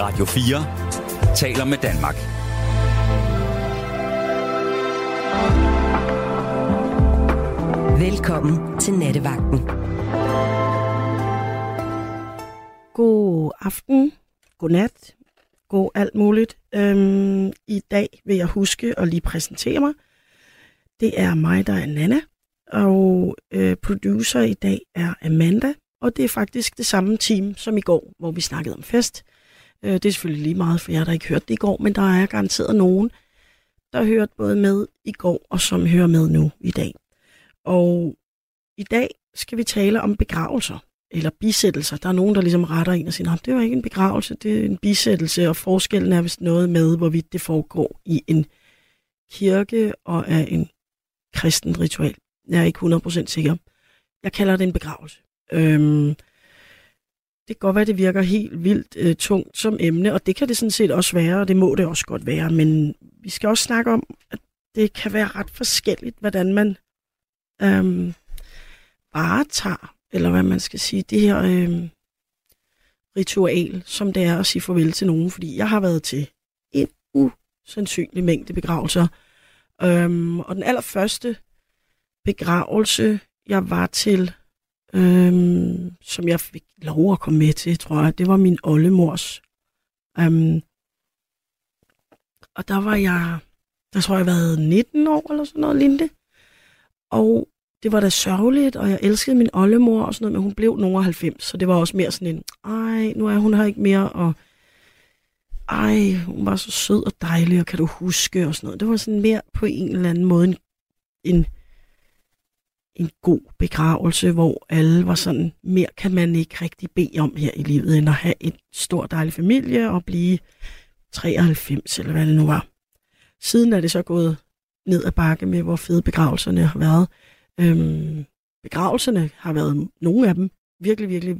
Radio 4 taler med Danmark. Velkommen til Nattevagten. God aften, god nat, god alt muligt. Øhm, I dag vil jeg huske at lige præsentere mig. Det er mig, der er Nana, og øh, producer i dag er Amanda, og det er faktisk det samme team som i går, hvor vi snakkede om fest. Øh, det er selvfølgelig lige meget for jer, der ikke hørte det i går, men der er garanteret nogen, der hørte både med i går og som hører med nu i dag. Og i dag skal vi tale om begravelser eller bisættelser. Der er nogen, der ligesom retter en og siger, det var ikke en begravelse, det er en bisættelse, og forskellen er vist noget med, hvorvidt det foregår i en kirke og er en kristen ritual. Jeg er ikke 100% sikker. Jeg kalder det en begravelse. Øhm, det kan godt være, at det virker helt vildt øh, tungt som emne, og det kan det sådan set også være, og det må det også godt være, men vi skal også snakke om, at det kan være ret forskelligt, hvordan man øhm, varetager, eller hvad man skal sige, det her øhm, ritual, som det er at sige farvel til nogen, fordi jeg har været til en usandsynlig mængde begravelser, øhm, og den allerførste begravelse, jeg var til, øhm, som jeg fik lov at komme med til, tror jeg, det var min oldemors. Øhm, og der var jeg, der tror jeg, jeg var 19 år eller sådan noget lignende. Og det var da sørgeligt, og jeg elskede min oldemor og sådan noget, men hun blev nogen 90, så det var også mere sådan en, ej, nu er hun her ikke mere, og ej, hun var så sød og dejlig, og kan du huske, og sådan noget. Det var sådan mere på en eller anden måde en, en, en god begravelse, hvor alle var sådan, mere kan man ikke rigtig bede om her i livet, end at have en stor dejlig familie og blive 93, eller hvad det nu var. Siden er det så gået ned ad bakke med, hvor fede begravelserne har været. Øhm, begravelserne har været, nogle af dem, virkelig, virkelig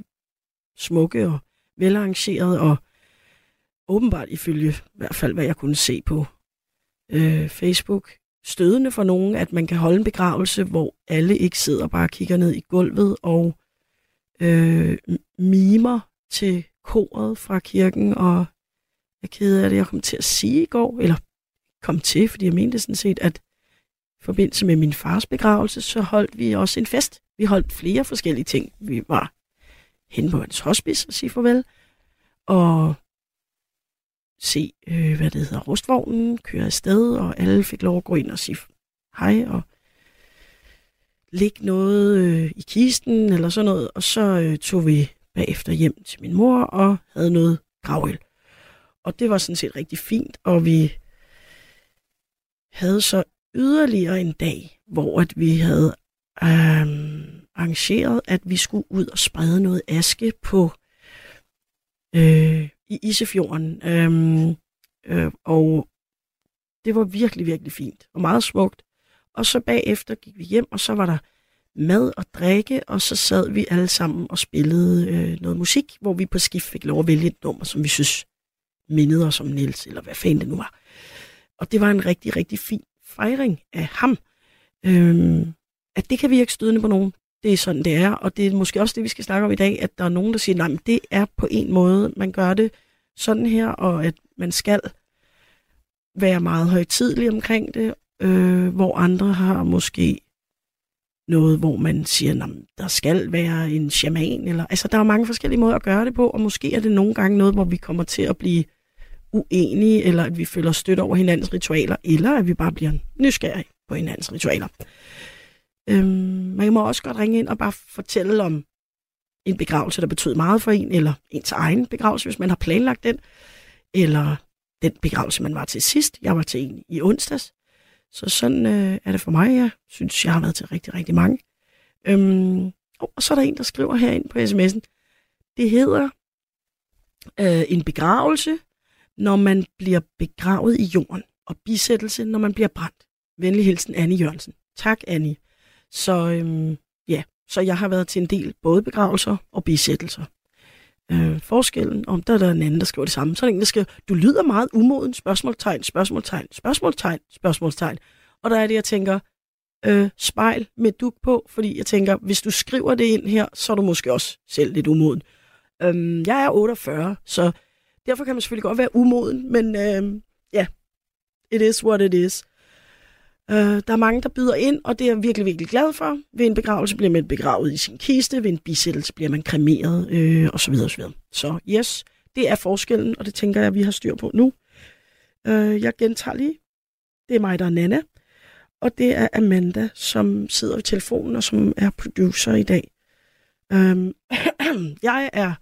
smukke og velarrangerede, og åbenbart ifølge i hvert fald, hvad jeg kunne se på øh, Facebook, stødende for nogen, at man kan holde en begravelse, hvor alle ikke sidder og bare kigger ned i gulvet og øh, mimer til koret fra kirken, og jeg er ked af det, jeg kom til at sige i går, eller kom til, fordi jeg mente sådan set, at i forbindelse med min fars begravelse, så holdt vi også en fest. Vi holdt flere forskellige ting. Vi var hen på hans hospice og sige farvel, og se, øh, hvad det hedder, rustvognen køre afsted, og alle fik lov at gå ind og sige hej, og lægge noget øh, i kisten, eller sådan noget, og så øh, tog vi bagefter hjem til min mor, og havde noget gravøl. Og det var sådan set rigtig fint, og vi havde så yderligere en dag, hvor at vi havde øh, arrangeret, at vi skulle ud og sprede noget aske på øh, i Isefjorden. Øhm, øh, og det var virkelig, virkelig fint og meget smukt. Og så bagefter gik vi hjem, og så var der mad og drikke, og så sad vi alle sammen og spillede øh, noget musik, hvor vi på skift fik lov at vælge et nummer, som vi synes mindede os om Niels, eller hvad fanden det nu var. Og det var en rigtig, rigtig fin fejring af ham. Øhm, at det kan virke stødende på nogen. Det er sådan, det er. Og det er måske også det, vi skal snakke om i dag, at der er nogen, der siger, nej, men det er på en måde, man gør det sådan her, og at man skal være meget højtidlig omkring det, øh, hvor andre har måske noget, hvor man siger, at der skal være en shaman, eller, altså der er mange forskellige måder at gøre det på, og måske er det nogle gange noget, hvor vi kommer til at blive uenige, eller at vi føler støtte over hinandens ritualer, eller at vi bare bliver nysgerrige på hinandens ritualer. Øhm, man må også godt ringe ind og bare fortælle om en begravelse, der betød meget for en, eller ens egen begravelse, hvis man har planlagt den, eller den begravelse, man var til sidst. Jeg var til en i onsdags. Så sådan øh, er det for mig. Jeg synes, jeg har været til rigtig, rigtig mange. Øhm, og så er der en, der skriver herind på sms'en. Det hedder øh, en begravelse, når man bliver begravet i jorden, og bisættelse, når man bliver brændt. Venlig hilsen, Annie Jørgensen. Tak, Annie. Så øhm, ja, så jeg har været til en del både begravelser og bisættelser. Øh, forskellen, om der er der en anden, der skriver det samme. Så er der en, der skriver, du lyder meget umoden, spørgsmålstegn, spørgsmålstegn, spørgsmålstegn, spørgsmålstegn. Og der er det, jeg tænker, øh, spejl med duk på, fordi jeg tænker, hvis du skriver det ind her, så er du måske også selv lidt umoden. Øh, jeg er 48, så derfor kan man selvfølgelig godt være umoden, men øh, ja, it is what it is. Øh, der er mange, der byder ind, og det er jeg virkelig, virkelig glad for. Ved en begravelse bliver man begravet i sin kiste, ved en bisættelse bliver man kremeret, øh, osv. osv. Så yes, det er forskellen, og det tænker jeg, vi har styr på nu. Øh, jeg gentager lige. Det er mig, der er Nana, og det er Amanda, som sidder ved telefonen og som er producer i dag. Øh, jeg er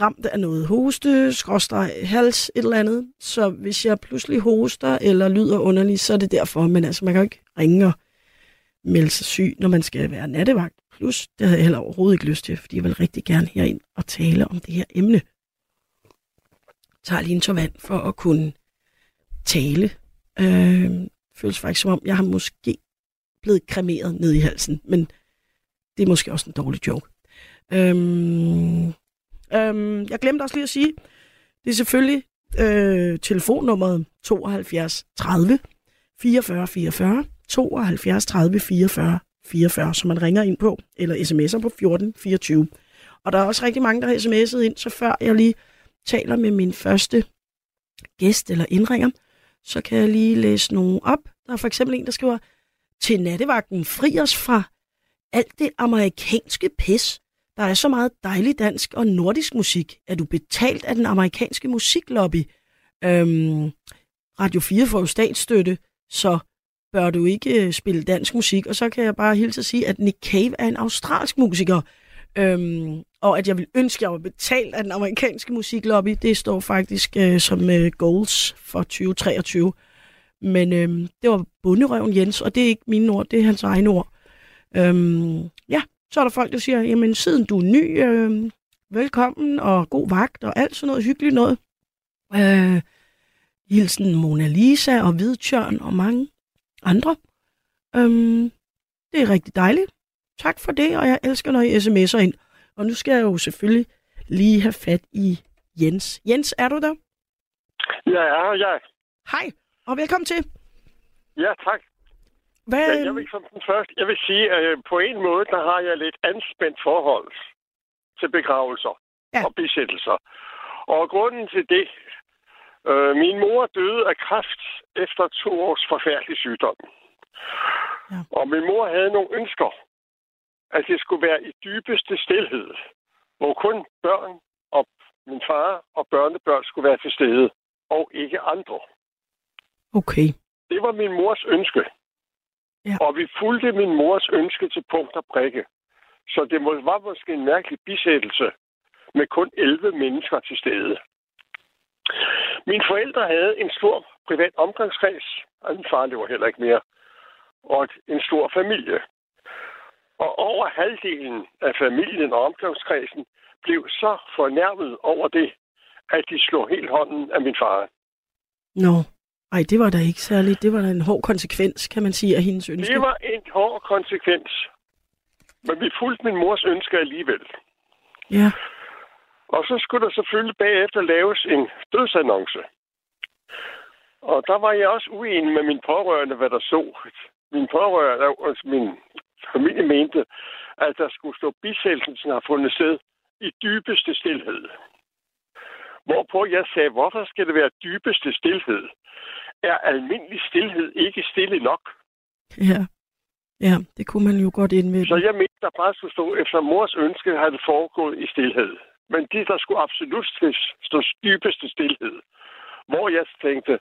ramt af noget hoste, skråstreg, hals, et eller andet. Så hvis jeg pludselig hoster eller lyder underligt, så er det derfor. Men altså, man kan jo ikke ringe og melde sig syg, når man skal være nattevagt. Plus, det havde jeg heller overhovedet ikke lyst til, fordi jeg vil rigtig gerne herind og tale om det her emne. Jeg tager lige en tår vand for at kunne tale. Øh, føles faktisk som om, jeg har måske blevet kremeret ned i halsen, men det er måske også en dårlig joke. Øhm, øhm, jeg glemte også lige at sige, det er selvfølgelig øh, telefonnummeret 72 30 44 44, 72 30 44 44, som man ringer ind på, eller sms'er på 14 24. Og der er også rigtig mange, der har sms'et ind, så før jeg lige taler med min første gæst eller indringer, så kan jeg lige læse nogle op. Der er for eksempel en, der skriver, til nattevagten fri os fra alt det amerikanske pis. Der er så meget dejlig dansk og nordisk musik. Er du betalt af den amerikanske musiklobby? Øhm, Radio 4 får jo statsstøtte, så bør du ikke øh, spille dansk musik. Og så kan jeg bare hilse at sige, at Nick Cave er en australsk musiker. Øhm, og at jeg vil ønske, at jeg var betalt af den amerikanske musiklobby. Det står faktisk øh, som øh, goals for 2023. Men øhm, det var bunderøven Jens, og det er ikke mine ord, det er hans egne ord. Øhm, så er der folk, der siger, jamen siden du er ny, øh, velkommen og god vagt og alt sådan noget hyggeligt noget. Øh, hilsen Mona Lisa og Hvidtjørn og mange andre. Øhm, det er rigtig dejligt. Tak for det, og jeg elsker, når I sms'er ind. Og nu skal jeg jo selvfølgelig lige have fat i Jens. Jens, er du der? Ja, ja, ja. Hej, og velkommen til. Ja, tak. Hvad, Ja, jeg vil som den første, jeg vil sige, at øh, på en måde, der har jeg lidt anspændt forhold til begravelser Ja. og besættelser. Og grunden til det, øh, min mor døde af kræft efter to års forfærdelig sygdom. Ja. Og min mor havde nogle ønsker, at det skulle være i dybeste stillhed, hvor kun børn og min far og børnebørn skulle være til stede, og ikke andre. Okay. Det var min mors ønske. Ja. Og vi fulgte min mors ønske til punkt og prikke. Så det var måske en mærkelig bisættelse med kun 11 mennesker til stede. Mine forældre havde en stor privat omgangskreds, og min far lever heller ikke mere, og en stor familie. Og over halvdelen af familien og omgangskredsen blev så fornærmet over det, at de slog helt hånden af min far. Nå. Ej, det var da ikke særligt. Det var da en hård konsekvens, kan man sige, af hendes ønske. Det var en hård konsekvens. Men vi fulgte min mors ønske alligevel. Ja. Og så skulle der selvfølgelig bagefter laves en dødsannonce. Og der var jeg også uenig med min pårørende, hvad der så. Min pårørende, altså min familie mente, at der skulle stå bisættelsen, har fundet sted i dybeste stillhed. Hvorpå jeg sagde, hvorfor skal det være dybeste stillhed? Er almindelig stillhed ikke stille nok? Ja. Ja, det kunne man jo godt indvende. Så jeg mente, der bare skulle stå, efter mors ønske havde det foregået i stillhed. Men de, der skulle absolut stå dybeste stillhed. Hvor jeg tænkte,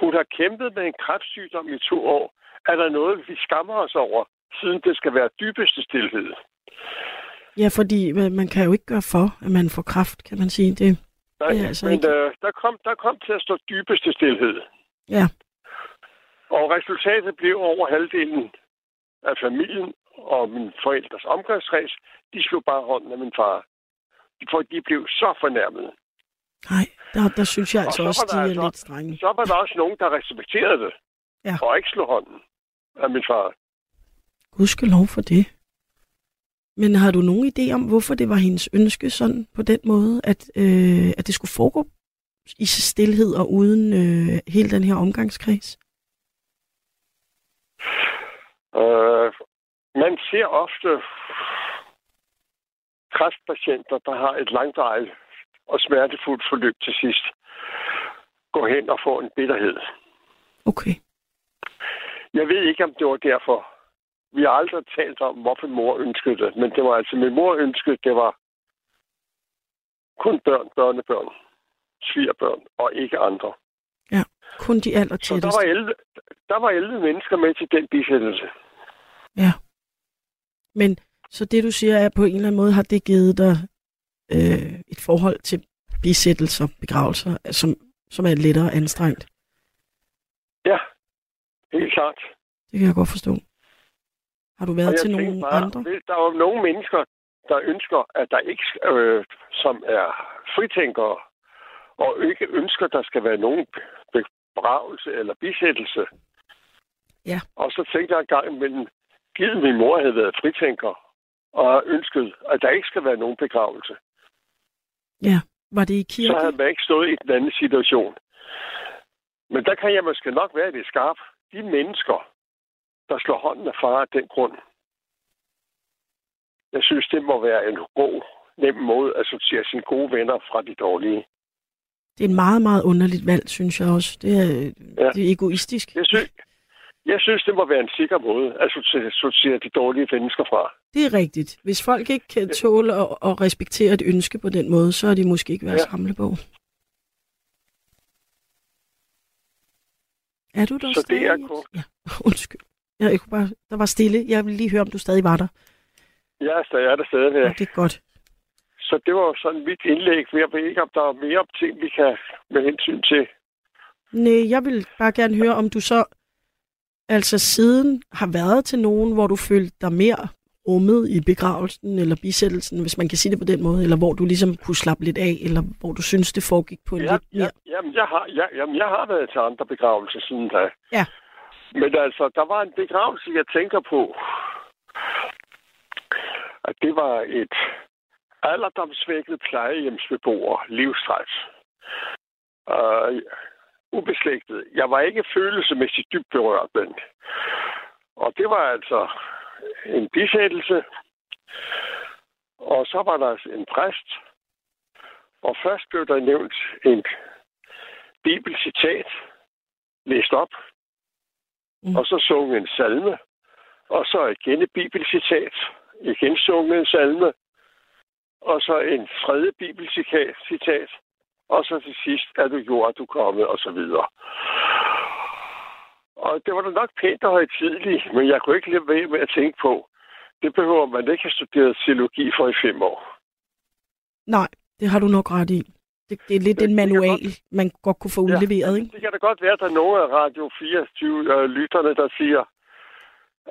hun har kæmpet med en kræftsygdom i to år. Er der noget, vi skammer os over, siden det skal være dybeste stillhed? Ja, fordi man kan jo ikke gøre for, at man får kraft, kan man sige. Det, Nej, Det er altså men ikke- øh, der, kom, der kom til at stå dybeste stillhed. Ja, Og resultatet blev over halvdelen af familien og min forældres omgangskreds, de slog bare hånden af min far. For de blev så fornærmede. nej, der, der synes jeg altså så også, de er altså- lidt strenge. Så var der også nogen, der respekterede det. Ja. Og ikke slog hånden af min far. Gudskelov for det. Men har du nogen idé om, hvorfor det var hendes ønske sådan på den måde, at, øh, at det skulle foregå i stillhed og uden øh, hele den her omgangskreds? Øh, man ser ofte kræftpatienter, der har et langdraget og smertefuldt forløb til sidst gå hen og få en bitterhed. Okay. Jeg ved ikke, om det var derfor. Vi har aldrig talt om, hvorfor mor ønskede det, men det var altså min mor ønskede, det var kun børn, børnebørn, svigerbørn og ikke andre. Ja, kun de Så der var 11, der var 11 mennesker med til den bisættelse. Ja. Men så det, du siger, er på en eller anden måde, har det givet dig øh, et forhold til bisættelser, begravelser, som, som er lettere anstrengt. Ja, helt klart. Det kan jeg godt forstå. Har du været til nogle bare, andre? Der er jo nogle mennesker, der ønsker, at der ikke, øh, som er fritænkere, og ikke ønsker, at der skal være nogen begravelse eller bisættelse. Ja. Og så tænkte jeg en gang imellem, givet min mor havde været fritænker, og ønsket, at der ikke skal være nogen begravelse, Ja. Var det i så kirke? havde man ikke stået i den anden situation. Men der kan jeg måske nok være lidt skarp. De mennesker, der slår hånden af far af den grund, jeg synes, det må være en god, nem måde at sortere sine gode venner fra de dårlige. Det er et meget, meget underligt valg, synes jeg også. Det er, Ja. det er egoistisk. Jeg synes, jeg synes, det må være en sikker måde at sortere, de dårlige mennesker fra. Det er rigtigt. Hvis folk ikke kan tåle at, at respektere et ønske på den måde, så er de måske ikke værd at Ja. samle på. Er du der Så det er stadig? kun- Ja, undskyld. Ja, jeg kunne bare, der var stille. Jeg ville lige høre, om du stadig var der. Jeg er, stadig, jeg er der Ja, stadigvæk. det er godt. Så det var sådan mit indlæg. Jeg ved ikke, om der er mere ting, vi kan med hensyn til. Nej, jeg vil bare gerne høre, om du så altså siden har været til nogen, hvor du følte dig mere rummet i begravelsen eller bisættelsen, hvis man kan sige det på den måde, eller hvor du ligesom kunne slappe lidt af, eller hvor du synes, det foregik på en Ja, lidt ja, mere... jamen, jeg har, ja, jamen, jeg har været til andre begravelser siden da. Ja. Men altså, der var en begravelse, jeg tænker på. At det var et alderdomsvækket plejehjemsbeboer, livstræt. Uh, ubeslægtet. Jeg var ikke følelsesmæssigt dybt berørt, men... Og det var altså en bisættelse. Og så var der en præst. Og først blev der nævnt en bibelcitat læst op, mm. og så sunget en salme, og så igen et bibelcitat, igen sunget en salme, og så en tredje bibelcitat, og så til sidst er du jord, du kommet, og så videre. Og det var da nok pænt og højtidligt, men jeg kunne ikke lade være med at tænke på, det behøver man ikke have studeret teologi for i fem år. Nej, det har du nok ret i. Det, det er lidt Det- en det kan manual, man godt kunne få udleveret, ikke? Det kan da godt være, at der er nogle af Radio 24 øh, lytterne, der siger,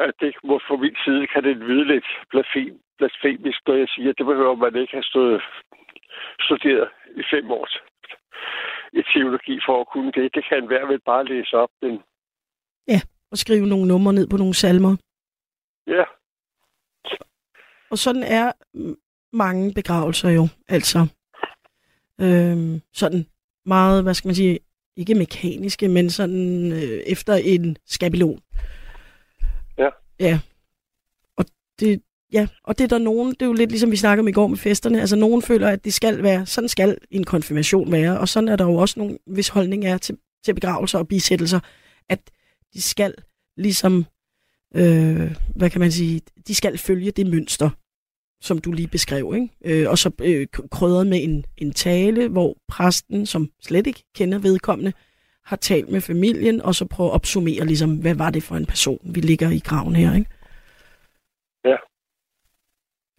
at det må fra min side kan det lyde lidt blasfem, blasfemisk, når jeg siger, at det behøver man ikke have stået studeret i fem år i teologi for at kunne det. Det kan være vel bare læse op, men Og skrive nogle numre ned på nogle salmer. ja, Og sådan er mange begravelser jo, altså. Øhm, sådan meget, hvad skal man sige, ikke mekaniske, men sådan øh, efter en skabelon. Ja. Og det, ja, og det er der nogen, det er jo lidt ligesom vi snakkede om i går med festerne, altså nogen føler, at det skal være, sådan skal en konfirmation være, og sådan er der jo også nogen, hvis holdning er til, til begravelser og bisættelser, at de skal ligesom, øh, hvad kan man sige, de skal følge det mønster, som du lige beskrev, ikke? Øh, og så øh, krydret med en, en tale, hvor præsten, som slet ikke kender vedkommende, har talt med familien, og så prøver at opsummere, ligesom, hvad var det for en person, vi ligger i graven her, ikke? Ja.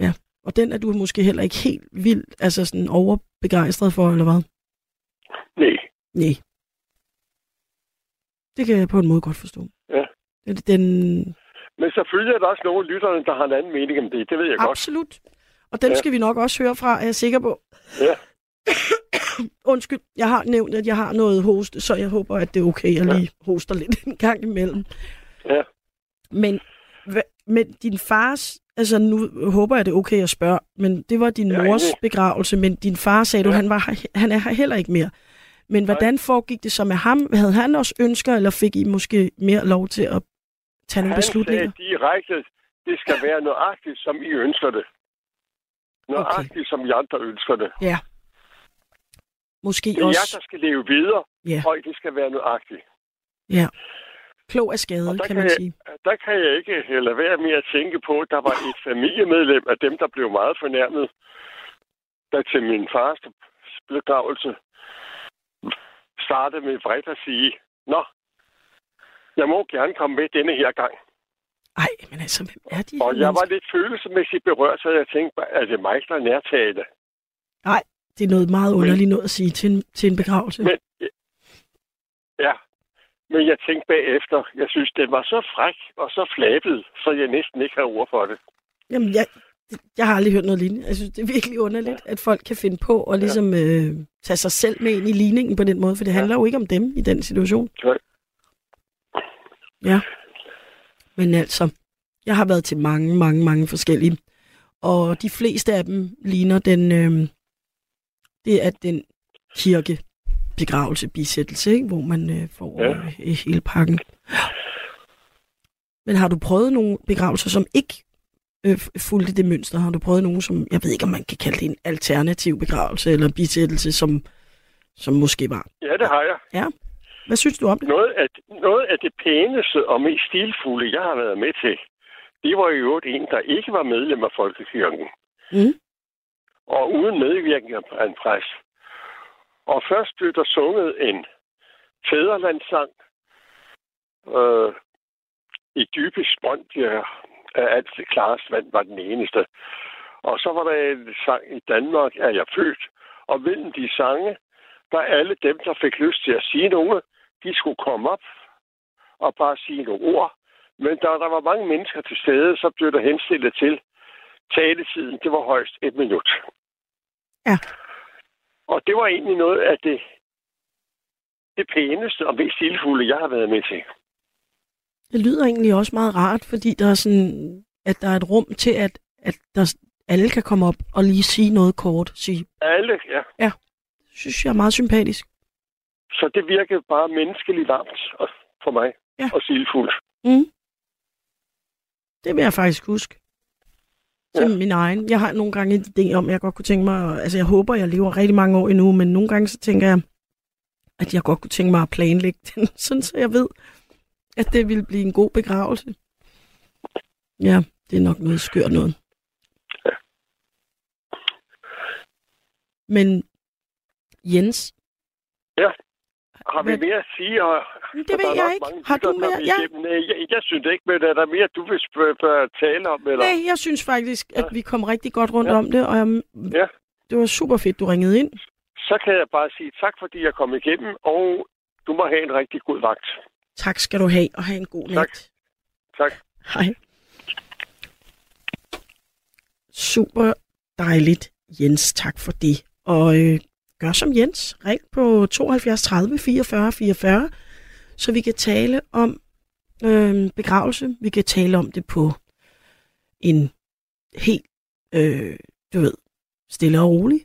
Ja, og den er du måske heller ikke helt vild, altså sådan overbegejstret for, eller hvad? nej. Nej. Det kan jeg på en måde godt forstå. Ja. Den, den, Men selvfølgelig er der også nogle lytterne, der har en anden mening om det. Det ved jeg godt. absolut. Og dem Ja. skal vi nok også høre fra, er jeg sikker på. Ja. Undskyld, jeg har nævnt, at jeg har noget hoste, så jeg håber, at det er okay, at jeg Ja. lige hoster lidt en gang imellem. Ja. Men, men din fars, altså nu håber jeg, det er okay at spørge, men det var din er mors enig. begravelse, men din far sagde du, Ja. han, var, han er her heller ikke mere. Men hvordan foregik det så med ham? Havde han også ønsker, eller fik I måske mere lov til at tage nogle Han beslutninger? sagde direkte, det skal være nøjagtigt, som I ønsker det. Nøjagtigt, okay. som I andre ønsker det. Ja. Måske Det er også... jeg, der skal leve videre, Ja. og det skal være nøjagtigt. Ja. Klog af skade, kan kan man jeg- sige. Der kan jeg ikke lade være med at tænke på, at der var et familiemedlem af dem, der blev meget fornærmet, der til min fars begravelse startede med vredt at sige, Nå, jeg må gerne komme med denne her gang. Ej, men altså, hvem er de? Og jeg var mennesker? lidt følelsesmæssigt berørt, så jeg tænkte, er det mig, der er nærtagende? Nej, det er noget meget underligt noget at sige til en, til en begravelse. Men, ja, men jeg tænkte bagefter, jeg synes, det var så fræk og så flabet, så jeg næsten ikke har ord for det. Jamen, jeg, jeg har aldrig hørt noget lignende. Jeg synes, det er virkelig underligt, at folk kan finde på at ligesom øh, tage sig selv med ind i ligningen på den måde, for det handler jo ikke om dem i den situation. Nej. Ja. Men altså, jeg har været til mange, mange, mange forskellige. Og de fleste af dem ligner den, øh, det er den kirke begravelse, bisættelse, ikke? hvor man øh, får Ja. øh, hele pakken. Men har du prøvet nogle begravelser, som ikke øh, fulgte det mønster? Har du prøvet nogen, som, jeg ved ikke, om man kan kalde det en alternativ begravelse eller bisættelse, som, som måske var? Ja, det har jeg. Hvad synes du om det? Noget af, noget af det pæneste og mest stilfulde, jeg har været med til, det var jo en, der ikke var medlem af Folkekirken. Mm. Og uden medvirkning af en præst. Og først blev der sunget en fæderlandssang. Øh, I dybest bånd ja, af alt det klarest vand var den eneste. Og så var der en sang i Danmark, er jeg født. Og mellem de sange, der alle dem, der fik lyst til at sige noget, de skulle komme op og bare sige nogle ord. Men da der var mange mennesker til stede, så blev der henstillet til taletiden. Det var højst et minut. Ja. Og det var egentlig noget af det, det pæneste og mest stilfulde, jeg har været med til. Det lyder egentlig også meget rart, fordi der er sådan, at der er et rum til, at, at der, alle kan komme op og lige sige noget kort. Sige, Alle, ja. det synes jeg er meget sympatisk. Så det virkede bare menneskeligt varmt og- for mig. Ja. Og stilfuldt. Mm. Det vil jeg faktisk huske. Som Ja. min egen. Jeg har nogle gange en idé om, at jeg godt kunne tænke mig, altså jeg håber, jeg lever rigtig mange år endnu, men nogle gange så tænker jeg, at jeg godt kunne tænke mig at planlægge den, sådan så jeg ved, at det ville blive en god begravelse. Ja, det er nok noget skørt noget. Ja. Men Jens, Har vi Hvad- mere at sige? Og, det ved er jeg ikke. mange Har du mere? Ja. Nej, jeg, jeg synes ikke, men er der mere, du vil tale om? Eller? Nej, jeg synes faktisk, at vi kom rigtig godt rundt Ja. om det, og jeg, Ja. det var super fedt, du ringede ind. Så kan jeg bare sige tak, fordi jeg kom igennem, og du må have en rigtig god vagt. Tak skal du have, og have en god Tak. nat. Tak. Hej. Super dejligt, Jens. Tak for det. Og øh, gør som Jens. Ring på 72 30 44 44, så vi kan tale om øh, begravelse. Vi kan tale om det på en helt, øh, du ved, stille og rolig,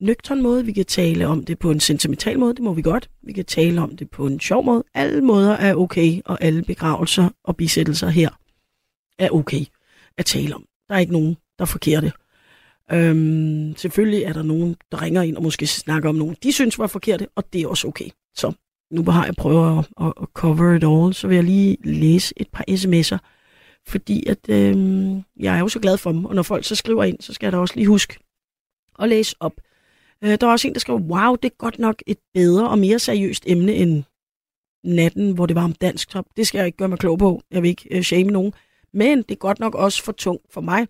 nøgtern måde. Vi kan tale om det på en sentimental måde, det må vi godt. Vi kan tale om det på en sjov måde. Alle måder er okay, og alle begravelser og bisættelser her er okay at tale om. Der er ikke nogen, der forkerer det. Øhm, selvfølgelig er der nogen, der ringer ind og måske snakker om nogen, de synes var forkerte, og det er også okay. Så nu har jeg prøvet at, at, at cover it all, så vil jeg lige læse et par sms'er, fordi at øhm, jeg er jo så glad for dem, og når folk så skriver ind, så skal jeg da også lige huske at læse op. Øh, der er også en, der skriver, wow, det er godt nok et bedre og mere seriøst emne end natten, hvor det var om dansk top. Det skal jeg ikke gøre mig klog på. Jeg vil ikke øh, shame nogen. Men det er godt nok også for tungt for mig.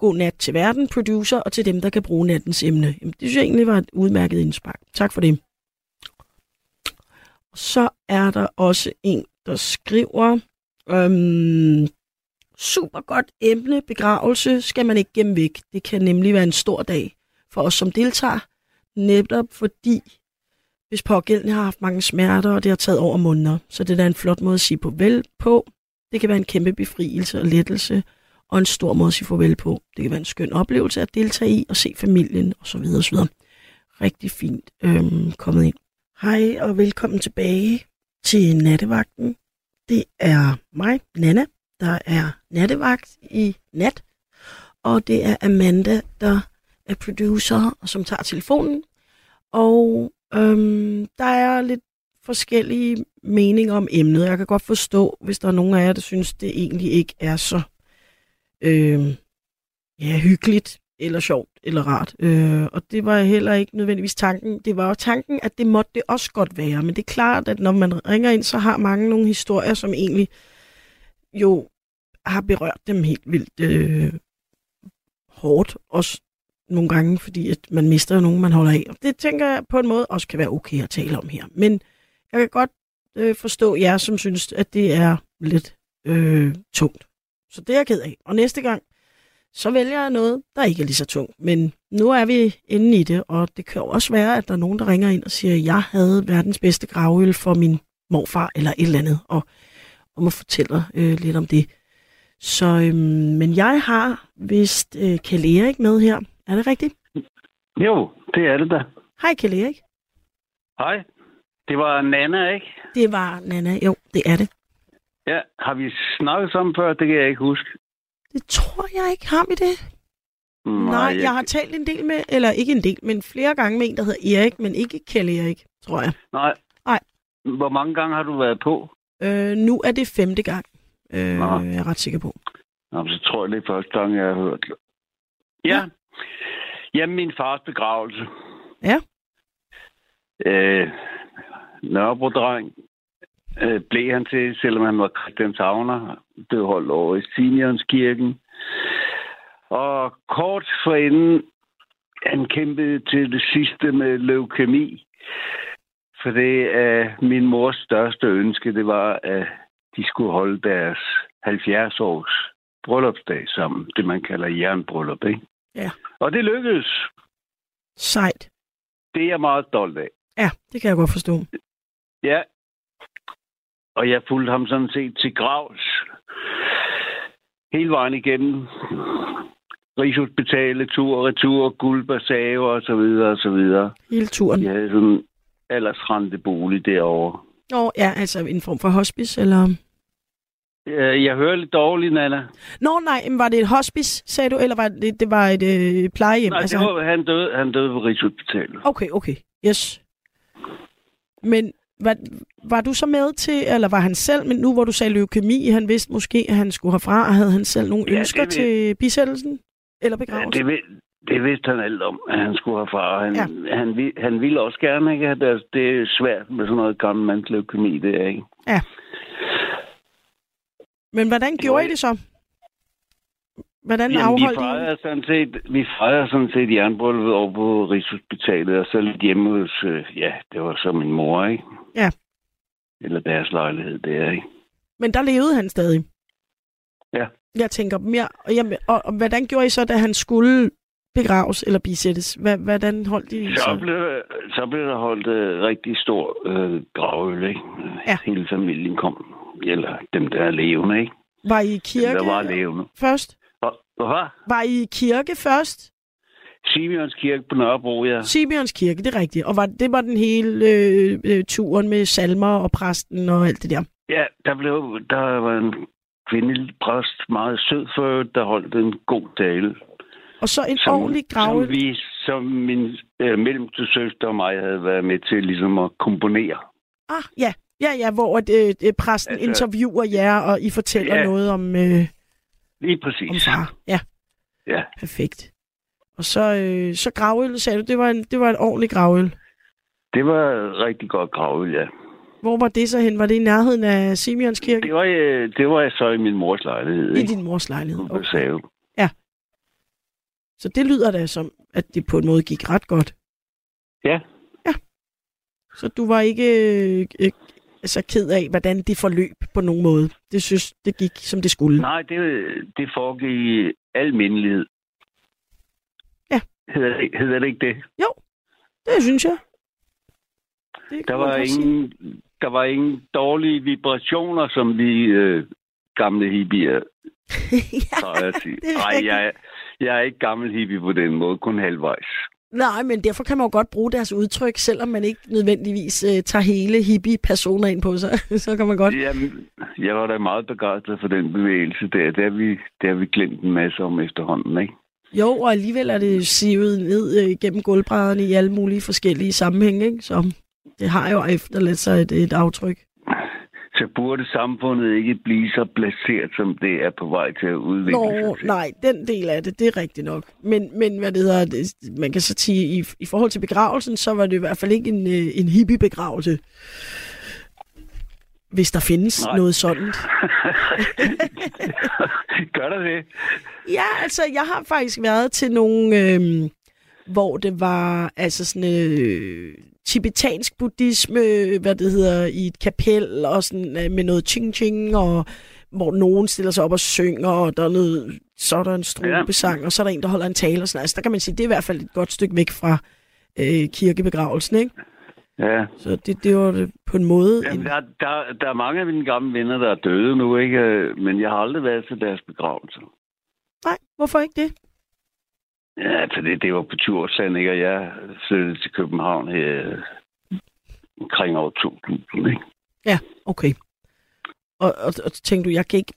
God nat til verden, producer, og til dem, der kan bruge nattens emne. Jamen, det synes jeg egentlig var et udmærket indspark. Tak for det. Så er der også en, der skriver, øhm, super godt emne, begravelse skal man ikke gemme væk. Det kan nemlig være en stor dag for os som deltager, netop fordi hvis pågældende har haft mange smerter, og det har taget over måneder. Så det er da en flot måde at sige på vel på. Det kan være en kæmpe befrielse og lettelse, og en stor måde at sige farvel på. Det kan være en skøn oplevelse at deltage i og se familien osv. osv. Rigtig fint øhm, kommet ind. Hej og velkommen tilbage til Nattevagten. Det er mig, Nana, der er nattevagt i nat. Og det er Amanda, der er producer og som tager telefonen. Og øhm, der er lidt forskellige meninger om emnet. Jeg kan godt forstå, hvis der er nogen af jer, der synes, det egentlig ikke er så øh, ja, hyggeligt, eller sjovt, eller rart. Øh, og det var heller ikke nødvendigvis tanken. Det var jo tanken, at det måtte det også godt være. Men det er klart, at når man ringer ind, så har mange nogle historier, som egentlig jo har berørt dem helt vildt øh, hårdt. Også nogle gange, fordi at man mister nogen, man holder af. Og det tænker jeg på en måde også kan være okay at tale om her. Men jeg kan godt øh, forstå jer, som synes, at det er lidt øh, tungt. Så det er jeg ked af. Og næste gang, så vælger jeg noget, der ikke er lige så tungt. Men nu er vi inde i det, og det kan jo også være, at der er nogen, der ringer ind og siger, at jeg havde verdens bedste gravøl for min morfar, eller et eller andet, og, og må fortælle øh, lidt om det. Så, øhm, men jeg har vist øh, Kjell Erik med her. Er det rigtigt? Jo, det er det da. Hej Kjell Erik. Hej. Det var Nana, ikke? Det var Nana. Jo, det er det. Ja, har vi snakket sammen før? Det kan jeg ikke huske. Det tror jeg ikke. Har vi det? Nej, Nej jeg har talt en del med, eller ikke en del, men flere gange med en, der hedder Erik, men ikke Kjell Erik, tror jeg. Nej. Nej. Hvor mange gange har du været på? Øh, nu er det femte gang, øh, jeg er ret sikker på. Nå, så tror jeg, det er første gang, jeg har hørt. Ja. ja. Jamen, min fars begravelse. Ja. Øh, Nørrebro-dreng øh, blev han til, selvom han var Christianshavner. Det holdt over i Simeonskirken. Og kort forinden, han kæmpede til det sidste med leukemi. For det er min mors største ønske, det var, at de skulle holde deres 70 års bryllupsdag sammen. Det, man kalder jernbryllup, ikke? Ja. Og det lykkedes. Sejt. Det er jeg meget stolt af. Ja, det kan jeg godt forstå. Ja. Og jeg fulgte ham sådan set til gravs. Hele vejen igennem. Rigshospitalet, tur og retur, guldbasave og så videre og så videre. Hele turen. Jeg havde sådan en aldersrente bolig derovre. Nå, ja, altså en form for hospice, eller? Jeg hører lidt dårligt, Nana. Nå, nej, men var det et hospice, sagde du, eller var det, det var et øh, plejehjem? Nej, altså, det var, han, døde, han døde på Rigshospitalet. Okay, okay, yes. Men var, var du så med til, eller var han selv, men nu hvor du sagde leukemi, han vidste måske, at han skulle herfra, og havde han selv nogle Ja, ønsker det til bisættelsen? Eller Ja, begravelsen? det, vid- det vidste han alt om, at han skulle herfra. Han, Ja. ja. han, han ville også gerne, ikke? At det, er svært med sådan noget gammel mands leukemi, det er ikke. Men hvordan gjorde I det så? Hvordan Jamen, vi afholdt I? sådan set, vi fejrer sådan set jernbrylluppet over på Rigshospitalet, og så lidt hjemme hos, øh, ja, det var så min mor, ikke? Ja. Eller deres lejlighed, det er, ikke? Men der levede han stadig. Ja. Jeg tænker mere, og, jamen, og, og hvordan gjorde I så, da han skulle begraves eller bisættes? Hvad, hvordan holdt I Så så? blev, så blev der holdt øh, rigtig stor øh, gravøl, ikke? Ja. Hele familien kom, eller dem, der er levende, ikke? Var I i Dem, kirke der var levende. først? Hvad? Var I i kirke først? Simeons Kirke på Nørrebro, ja. Simeons kirke, det er rigtigt. Og var, det var den hele øh, øh, turen med salmer og præsten og alt det der. Ja, der, blev, der var en kvindelig præst, meget sød for, der holdt en god tale. Og så en ordentlig grave. Som, vi, som min øh, mellemste søster og mig havde været med til ligesom at komponere. Ah, ja. Ja, ja, hvor at, øh, øh, præsten Altså- interviewer jer, og I fortæller Ja. noget om, øh, Lige præcis. om far. Ja, Ja, perfekt. Og så, øh, så gravøl, sagde du, det var en, det var en ordentlig gravøl. det var rigtig godt gravet, ja. Hvor var det så hen? Var det i nærheden af Simeons kirke? Det var, øh, det var så i min mors lejlighed, I ikke? din mors lejlighed. Okay. Save. Så det lyder da som, at det på en måde gik ret godt. Ja. Ja. Så du var ikke øh, altså ked af, hvordan det forløb på nogen måde. Det synes, det gik, som det skulle. Nej, det, det foregik i al mindelighed. Ja. Hedder det, hedder det ikke det? Det synes jeg. Det Der var, sige. ingen, der var ingen dårlige vibrationer, som vi øh, gamle hippier ja, sige. det er Nej, jeg, er- jeg er ikke gammel hippie på den måde, kun halvvejs. Nej, men derfor kan man jo godt bruge deres udtryk, selvom man ikke nødvendigvis øh, tager hele hippie-personer ind på sig. så kan man godt. Jamen, jeg var da meget begejstret for den bevægelse der. Det har vi, det har vi glemt en masse om efterhånden, ikke? Jo, og alligevel er det sivet ned øh, gennem gulvbrædderne i alle mulige forskellige sammenhænge, ikke? Så det har jo efterladt sig et, et aftryk. Så burde samfundet ikke blive så placeret, som det er på vej til at udvikle Nå, sig til. nej, den del af det, det er rigtigt nok. Men, men hvad det hedder, det, man kan så sige, i, i forhold til begravelsen, så var det i hvert fald ikke en, øh, en hippie-begravelse. Hvis der findes Nej. nej. noget sådan. Gør der det? Ja, altså, jeg har faktisk været til nogle, øh, hvor det var altså sådan øh, tibetansk buddhisme, hvad det hedder, i et kapel, og sådan øh, med noget ching-ching, og hvor nogen stiller sig op og synger, og der er noget, så er der en strubesang, ja. og så er der en, der holder en tale og sådan. Altså, der kan man sige, det er i hvert fald et godt stykke væk fra øh, kirkebegravelsen, ikke? Ja. Så det, det var det på en måde. Jamen, en, der, der, der er mange af mine gamle venner, der er døde nu, ikke? Men jeg har aldrig været til deres begravelse. nej, hvorfor ikke det? Ja, for det, det var på Djursland, ikke? Og jeg flyttede til København her øh, omkring år 2000, ikke? Ja, okay. Og, og, og tænkte du, jeg kan ikke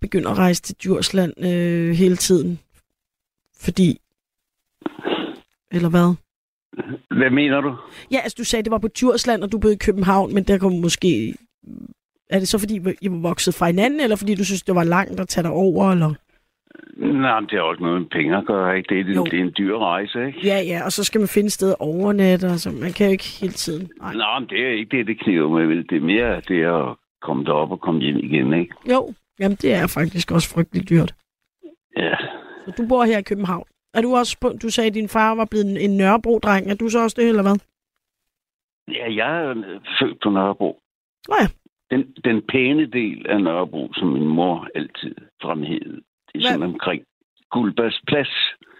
begynde at rejse til Djursland øh, hele tiden, fordi... Eller hvad? Hvad mener du? Ja, altså du sagde, det var på Djursland, og du boede i København, men der kom måske... Er det så, fordi I var vokset fra hinanden, eller fordi du synes, det var langt at tage dig over, eller? Nej, men det har også noget med penge at gøre, ikke? Det er, Jo. det er en dyr rejse, ikke? Ja, ja, og så skal man finde sted at overnatte, altså man kan jo ikke hele tiden. Nej. Nej, men det er ikke det, det kniver med. Det er mere det at komme derop og komme hjem igen, ikke? Jo, jamen det er faktisk også frygteligt dyrt. Ja. Så du bor her i København. Er du også på, du sagde, at din far var blevet en, en Nørrebro-dreng. Er du så også det, eller hvad? Ja, jeg er født på Nørrebro. Nå ja. Den, den pæne del af Nørrebro, som min mor altid fremhævede, Hvad? sådan omkring Guldbergs Plads.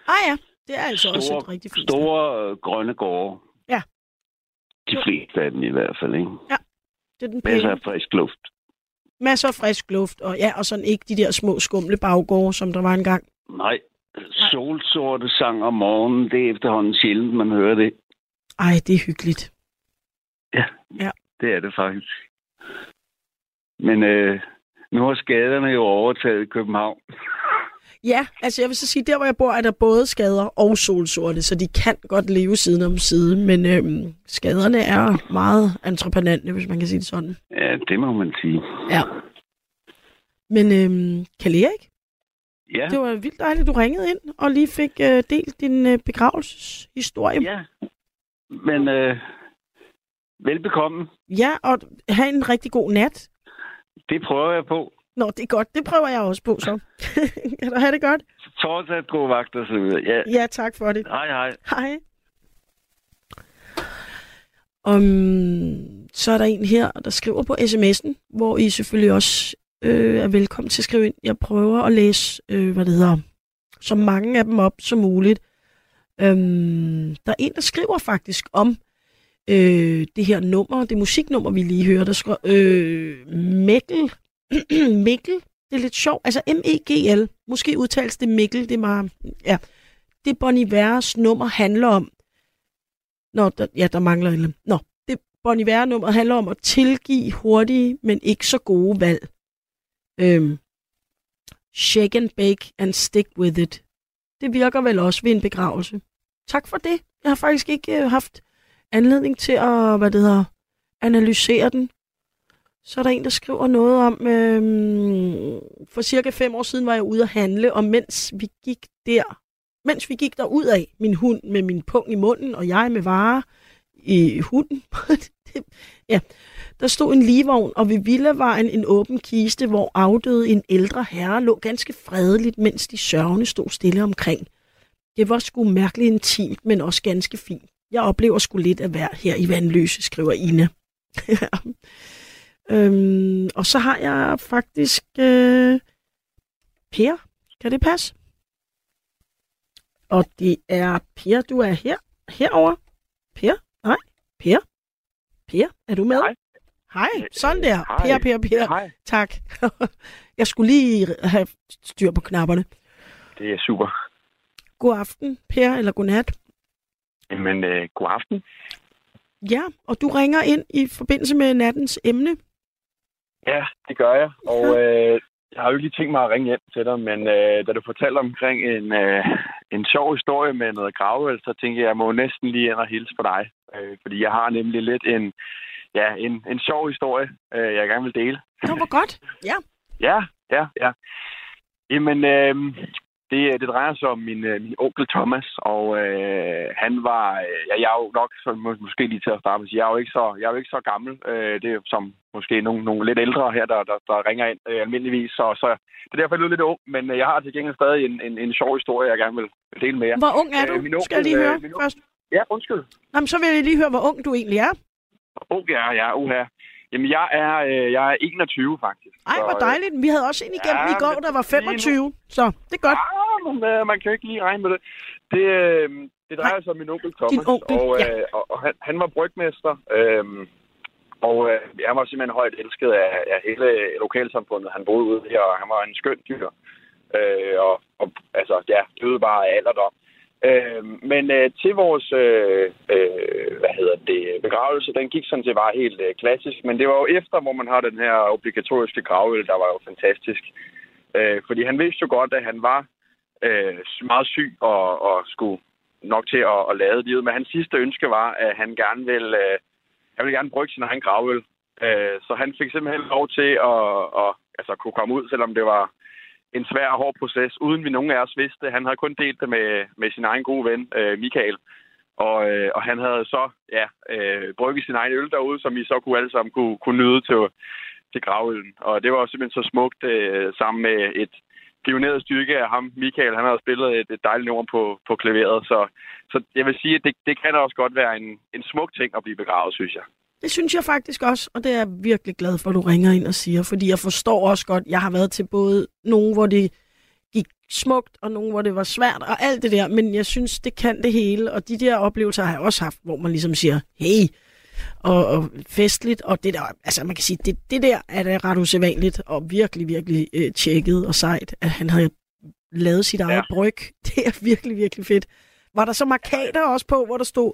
Ah ja, det er altså også et rigtig fint. Store øh, grønne gårde. Ja. De fleste af dem i hvert fald, ikke? Det er den Masser af frisk luft. Masser af frisk luft, og ja, og sådan ikke de der små skumle baggårde, som der var engang. Nej, solsorte sang om morgenen, det er efterhånden sjældent, man hører det. Ej, det er hyggeligt. Det er det faktisk. Men øh, nu har skaderne jo overtaget i København. Ja, altså jeg vil så sige, der hvor jeg bor, er der både skader og solsorte, så de kan godt leve side om side, men øhm, skaderne er meget entreprenante, hvis man kan sige det sådan. Ja, det må man sige. Ja. Men øhm, Karl Erik, Ja, det var vildt dejligt, du ringede ind og lige fik øh, delt din øh, begravelseshistorie. ja. Men øh, velbekomme. ja, og have en rigtig god nat. Det prøver jeg på. Nå, det er godt. Det prøver jeg også på, så. kan du have det godt? Fortsat god vagt og så videre. Ja. Ja, tak for det. Hej, hej. Hej. Um, så er der en her, der skriver på sms'en, hvor I selvfølgelig også øh, er velkommen til at skrive ind. Jeg prøver at læse, øh, hvad det hedder, så mange af dem op som muligt. Um, der er en, der skriver faktisk om øh, det her nummer, det musiknummer, vi lige hørte. Der skriver, øh, Mikkel, Mikkel, det er lidt sjovt, altså M-E-G-L, måske udtales det Mikkel, det er meget, ja. Det Bon Ivers nummer handler om, Nå, der, ja, der mangler en. Nå, det Bon Iver nummer handler om at tilgive hurtige, men ikke så gode valg. Øhm, shake and bake and stick with it. Det virker vel også ved en begravelse. Tak for det. Jeg har faktisk ikke øh, haft anledning til at, hvad det hedder, analysere den. Så er der en, der skriver noget om, øhm, for cirka fem år siden var jeg ude at handle, og mens vi gik der, mens vi gik der ud af, min hund med min pung i munden, og jeg med varer i hunden, det, ja, der stod en ligevogn, og ved Villavejen en åben kiste, hvor afdøde en ældre herre lå ganske fredeligt, mens de sørgende stod stille omkring. Det var sgu mærkeligt intimt, men også ganske fint. Jeg oplever sgu lidt af hver her i Vandløse, skriver Ina. øhm, og så har jeg faktisk øh, Per. Kan det passe? Og det er Per, du er her, herover. Per? Nej, Per? Per, er du med? Hej. Hej, sådan der. Hej. Per, Per, Per. Hej, Tak. Jeg skulle lige have styr på knapperne. det er super. God aften, Per, eller god nat. Jamen, øh, god aften. Ja, og du ringer ind i forbindelse med nattens emne. Ja, det gør jeg. Og øh, jeg har jo ikke lige tænkt mig at ringe hjem til dig, men øh, da du fortalte omkring en, øh, en sjov historie med noget gravøl, så tænkte jeg, jeg må næsten lige ind og hilse på dig. Øh, fordi jeg har nemlig lidt en, ja, en, en sjov historie, øh, jeg gerne vil dele. Nå, hvor godt. Ja. Ja, ja, ja. Jamen, øh, det, det drejer sig om min, øh, min onkel Thomas, og øh, han var... Øh, ja, jeg er jo nok, så må, måske lige til at starte med, jeg er jo ikke så, jeg er jo ikke så gammel. Øh, det er som måske nogle, nogle lidt ældre her, der, der, der ringer ind øh, almindeligvis. Så, så det er derfor, jeg er lidt ung, men øh, jeg har til gengæld stadig en, en, en sjov historie, jeg gerne vil dele med jer. Hvor ung er du? Øh, min onkel, Skal jeg lige høre øh, min først? Ja, undskyld. Jamen, så vil jeg lige høre, hvor ung du egentlig er. Ung, ja, ja, uha. Jamen, jeg er, øh, jeg er 21, faktisk. Ej, hvor øh, dejligt. Vi havde også en igennem Ja, i går, der var lige nu- 25. Så det er godt. Ah, men, øh, man kan jo ikke lige regne med det. Det, øh, det drejer sig om min onkel Thomas, onkel, og, ja. øh, og, og han, han var brygmester, øh, og øh, han var simpelthen højt elsket af, af hele lokalsamfundet. Han boede ude her, og han var en skøn dyr. Øh, og, og altså, ja, døde bare af alderdom. Øh, men øh, til vores øh, øh, hvad hedder det, begravelse, den gik sådan set bare helt øh, klassisk. Men det var jo efter, hvor man har den her obligatoriske gravøl, der var jo fantastisk. Øh, fordi han vidste jo godt, at han var øh, meget syg og, og skulle nok til at, at lade livet. Men hans sidste ønske var, at han gerne ville, øh, han ville gerne brygge sin egen gravøl. Øh, så han fik simpelthen lov til at, at altså, kunne komme ud, selvom det var en svær og hård proces, uden vi nogen af os vidste. Han havde kun delt det med, med sin egen gode ven, øh, Michael. Og, øh, og han havde så ja, øh, brygget sin egen øl derude, som vi så kunne alle sammen kunne, kunne nyde til, til gravøllen. Og det var jo simpelthen så smukt øh, sammen med et pioneret styrke af ham, Michael. Han havde spillet et, et dejligt nummer på, på klaveret. Så, så jeg vil sige, at det, det kan også godt være en, en smuk ting at blive begravet, synes jeg. Det synes jeg faktisk også, og det er jeg virkelig glad for, at du ringer ind og siger, fordi jeg forstår også godt, jeg har været til både nogen, hvor det gik smukt, og nogen, hvor det var svært, og alt det der, men jeg synes, det kan det hele, og de der oplevelser har jeg også haft, hvor man ligesom siger, hey, og, og festligt, og det der, altså man kan sige, det, det der er da ret usædvanligt, og virkelig, virkelig øh, tjekket og sejt, at han havde lavet sit eget Ja. bryg. Det er virkelig, virkelig fedt. Var der så markader også på, hvor der stod,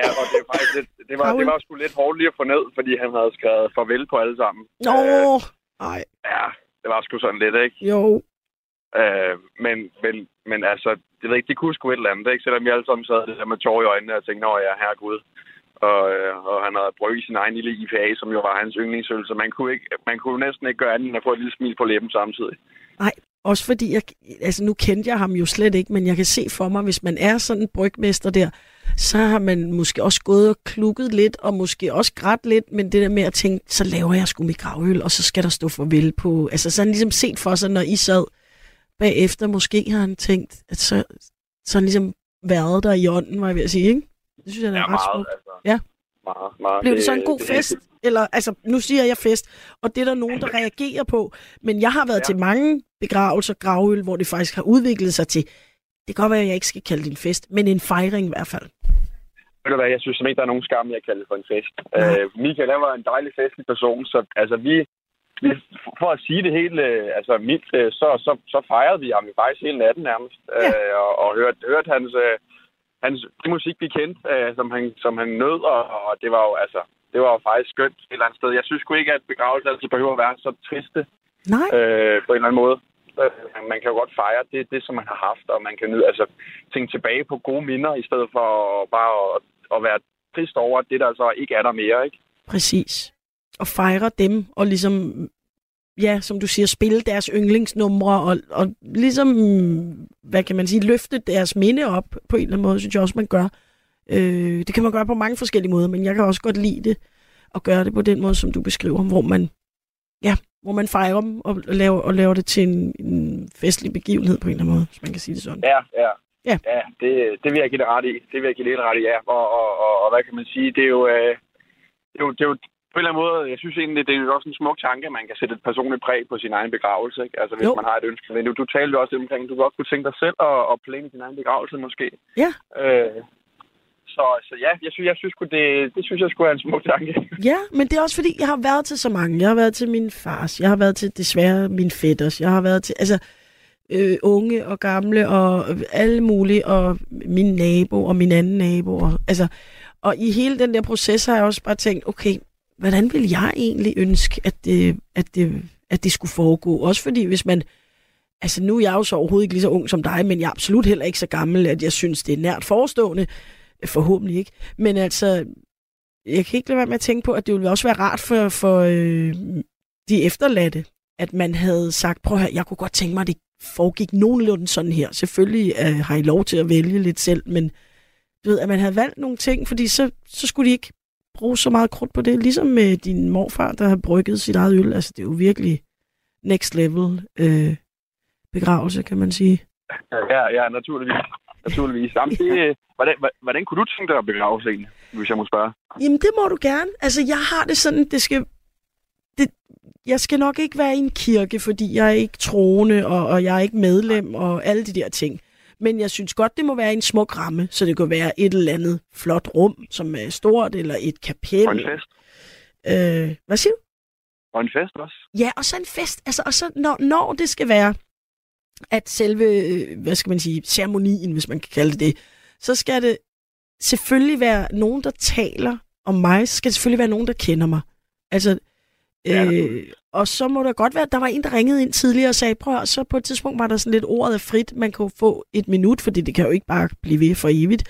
Ja, og det, er faktisk lidt, det, var, det var sgu lidt hårdt lige at få ned, fordi han havde skrevet farvel på alle sammen. Nå, Øh, nej, ja, det var sgu sådan lidt, ikke? jo, Øh, men, men, men altså, det ved ikke, de kunne sgu et eller andet, ikke? Selvom vi alle sammen sad der med tårer i øjnene og tænkte, nå ja, herregud. Og, øh, og han havde brygget sin egen lille IPA, som jo var hans yndlingsøl, så man kunne, ikke, man kunne næsten ikke gøre andet end at få et lille smil på læben samtidig. Også fordi, jeg, altså nu kendte jeg ham jo slet ikke, men jeg kan se for mig, hvis man er sådan en brygmester der, så har man måske også gået og klukket lidt, og måske også grædt lidt, men det der med at tænke, så laver jeg sgu mit gravøl, og så skal der stå farvel på. Altså så har han ligesom set for sig, når I sad bagefter, måske har han tænkt, at så, så han ligesom været der i ånden, var jeg ved at sige, ikke? Det synes jeg, der er ret smukt. altså. Ja. Meget, meget. Blev det så en god fest? Eller, altså, nu siger jeg fest, og det er der nogen, der reagerer på. Men jeg har været ja. Ja. til mange begravelser, gravøl, hvor det faktisk har udviklet sig til, det kan godt være, at jeg ikke skal kalde det en fest, men en fejring i hvert fald. Ved du hvad, jeg synes ikke, der er nogen skam, jeg kalder det for en fest. Nej. Øh, Michael, han var en dejlig festlig person, så altså vi, vi for at sige det helt øh, altså mildt, øh, så, så, så fejrede vi ham jo faktisk hele natten nærmest, Ja. øh, og, og hørte, hørte hans, øh, hans det musik, vi kendte, øh, som, han, som han nød, og, og det var jo altså, det var jo faktisk skønt et eller andet sted. Jeg synes sgu ikke, at begravelser altid behøver at være så triste Nej, øh, på en eller anden måde. Man kan jo godt fejre det, det, som man har haft, og man kan nyde, altså, tænke tilbage på gode minder, i stedet for bare at, at være trist over, at det der så ikke er der mere, ikke? præcis. Og fejre dem, og ligesom, ja, som du siger, spille deres yndlingsnumre, og, og ligesom, hvad kan man sige, løfte deres minde op på en eller anden måde, synes jeg også, man gør. Øh, det kan man gøre på mange forskellige måder, men jeg kan også godt lide det, at gøre det på den måde, som du beskriver, hvor man, ja, hvor man fejrer dem og laver, og laver det til en, en festlig begivenhed på en eller anden måde, hvis man kan sige det sådan. Ja, ja. Ja. ja det, det vil jeg give det ret i. Det vil jeg give det ret i, ja. Og, og, og, og hvad kan man sige? Det er jo, øh, det er jo, det er jo på en eller anden måde, jeg synes egentlig, det er jo også en smuk tanke, at man kan sætte et personligt præg på sin egen begravelse. Ikke? Altså hvis Jo. man har et ønske. Men du, du talte jo også omkring, at du godt kunne tænke dig selv at, at planlægge din egen begravelse måske. Ja. Øh, så, så ja, jeg synes, jeg synes, det, det synes jeg skulle være en smuk tanke. Ja, men det er også fordi, jeg har været til så mange. Jeg har været til min fars, jeg har været til desværre min fætters, jeg har været til altså, øh, unge og gamle og alle mulige, og min nabo og min anden nabo. Og, altså, og i hele den der proces har jeg også bare tænkt, okay, hvordan vil jeg egentlig ønske, at det, at det, at det skulle foregå? Også fordi, hvis man altså nu er jeg jo så overhovedet ikke lige så ung som dig, men jeg er absolut heller ikke så gammel, at jeg synes, det er nært forestående. Forhåbentlig ikke. Men altså, jeg kan ikke lade være med at tænke på, at det ville også være rart for, for øh, de efterladte, at man havde sagt, prøv at jeg kunne godt tænke mig, at det foregik nogenlunde sådan her. Selvfølgelig øh, har I lov til at vælge lidt selv, men du ved, at man havde valgt nogle ting, fordi så, så skulle de ikke bruge så meget krudt på det, ligesom med din morfar, der har brygget sit eget øl. Altså, det er jo virkelig next level øh, begravelse, kan man sige. Ja, ja, naturligvis. Naturligvis. Jamen, det, hvordan, hvordan kunne du tænke dig at begrave egentlig, hvis jeg må spørge? Jamen, det må du gerne. Altså, jeg har det sådan, det skal... Det, jeg skal nok ikke være i en kirke, fordi jeg er ikke troende, og, og jeg er ikke medlem, og alle de der ting. Men jeg synes godt, det må være en smuk ramme, så det kan være et eller andet flot rum, som er stort, eller et kapel. Og en fest. Øh, hvad siger du? Og en fest også. Ja, og så en fest. Altså, og så når, når det skal være, at selve, øh, hvad skal man sige, ceremonien, hvis man kan kalde det det, så skal det selvfølgelig være nogen, der taler om mig. Så skal det selvfølgelig være nogen, der kender mig. Altså, Ja, øh, og så må der godt være, at der var en, der ringede ind tidligere og sagde, prøv så på et tidspunkt var der sådan lidt ordet er frit. Man jo få et minut, fordi det kan jo ikke bare blive ved for evigt.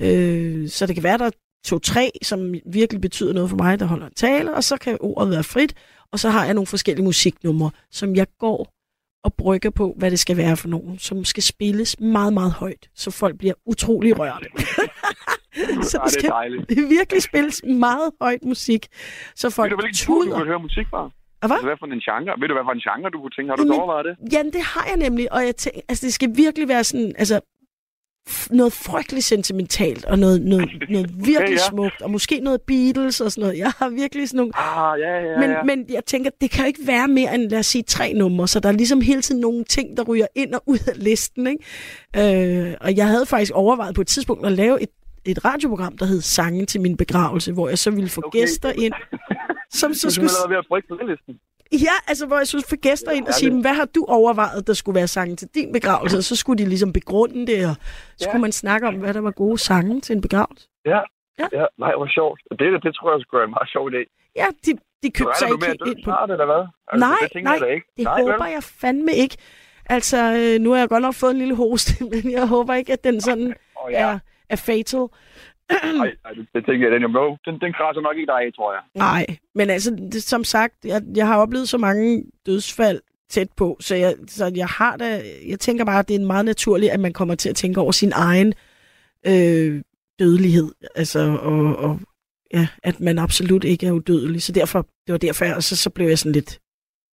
Øh, så det kan være, der er to-tre, som virkelig betyder noget for mig, der holder en tale, og så kan ordet være frit. Og så har jeg nogle forskellige musiknumre, som jeg går og brygger på, hvad det skal være for nogen, som skal spilles meget, meget højt, så folk bliver utrolig rørte. så det skal virkelig spilles meget højt musik, så Ved folk du hvilken tur, du tuder. vil høre musik fra? Og hvad? Altså, hvad for en genre? Ved du, hvad for en genre, du kunne tænke? Har du Jamen, overvejet det? Ja, det har jeg nemlig, og jeg tænker, altså det skal virkelig være sådan, altså noget frygteligt sentimentalt, og noget, noget, noget virkelig ja. smukt, og måske noget Beatles og sådan noget. Jeg har virkelig sådan nogle... Ah, ja, ja, Men, ja. men jeg tænker, det kan jo ikke være mere end, lad os sige, tre numre, så der er ligesom hele tiden nogle ting, der ryger ind og ud af listen, ikke? Øh, og jeg havde faktisk overvejet på et tidspunkt at lave et, et radioprogram, der hed Sange til min begravelse, hvor jeg så ville få Okay. gæster ind, som så Du skulle... skulle ved at brygge på listen. Ja, altså hvor jeg skulle få gæster ind og sige, "Men hvad har du overvejet, der skulle være sange til din begravelse? Og så skulle de ligesom begrunde det, og så Ja. kunne man snakke om, hvad der var gode sange til en begravelse. Ja. Ja. ja. nej, hvor sjovt. Det, det, det tror jeg skulle være en meget sjov idé. Ja, de, de købte sig ikke helt ind på snart, eller hvad? Altså, Nej, det nej, jeg ikke. Det nej, håber vel? jeg fandme ikke. Altså, øh, nu har jeg godt nok fået en lille hoste, men jeg håber ikke, at den sådan Åh, ja. er, er fatal. Nej, det, det tænker jeg, den, jo, den, den krasser nok ikke dig af, tror jeg. Nej, men altså, det, som sagt, jeg, jeg har oplevet så mange dødsfald tæt på, så jeg, så jeg har da, jeg tænker bare, at det er meget naturligt, at man kommer til at tænke over sin egen øh, dødelighed, altså, og, og ja, at man absolut ikke er udødelig, så derfor, det var derfor, og så, så blev jeg sådan lidt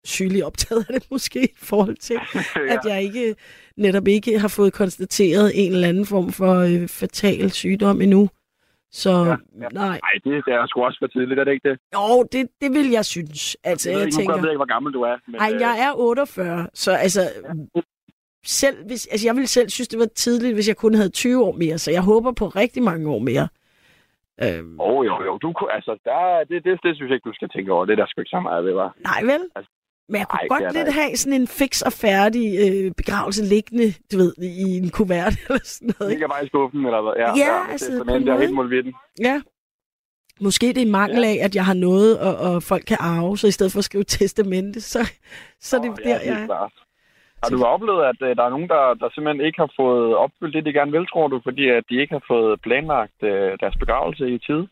sygelig optaget af det måske, i forhold til, at jeg ikke, netop ikke har fået konstateret en eller anden form for øh, fatal sygdom endnu. Så Ja, ja, ja. ja. nej, Nej, det, det er sgu også for tidligt, er det ikke det? jo, det, det vil jeg synes. Altså, jeg, ved jeg tænker, ved jeg ikke, hvor gammel du er. Men, ej, øh, jeg er 48, så altså, selv hvis, altså, jeg ville selv synes, det var tidligt, hvis jeg kun havde 20 år mere, så jeg håber på rigtig mange år mere. Øhm, Åh, oh, jo, jo. Du, kunne- altså, der, det, det, det, synes jeg ikke, du skal tænke over. Det er der sgu ikke så meget ved, var. nej vel? Altså, Men jeg kunne nej, godt det lidt have sådan en fix og færdig øh, begravelse liggende, du ved, i en kuvert eller sådan noget. Det Ikke? bare i skuffen, eller hvad? Ja, Ja, det altså, er på en en, er måde. helt målvitten. Ja. Måske det er mangel af, at jeg har noget, og, og folk kan arve, så i stedet for at skrive testamente, så, så er det Åh, der, jeg er. klart. Har du oplevet, at uh, der er nogen, der, der simpelthen ikke har fået opfyldt det, de gerne vil, tror du, fordi at de ikke har fået planlagt uh, deres begravelse i tide?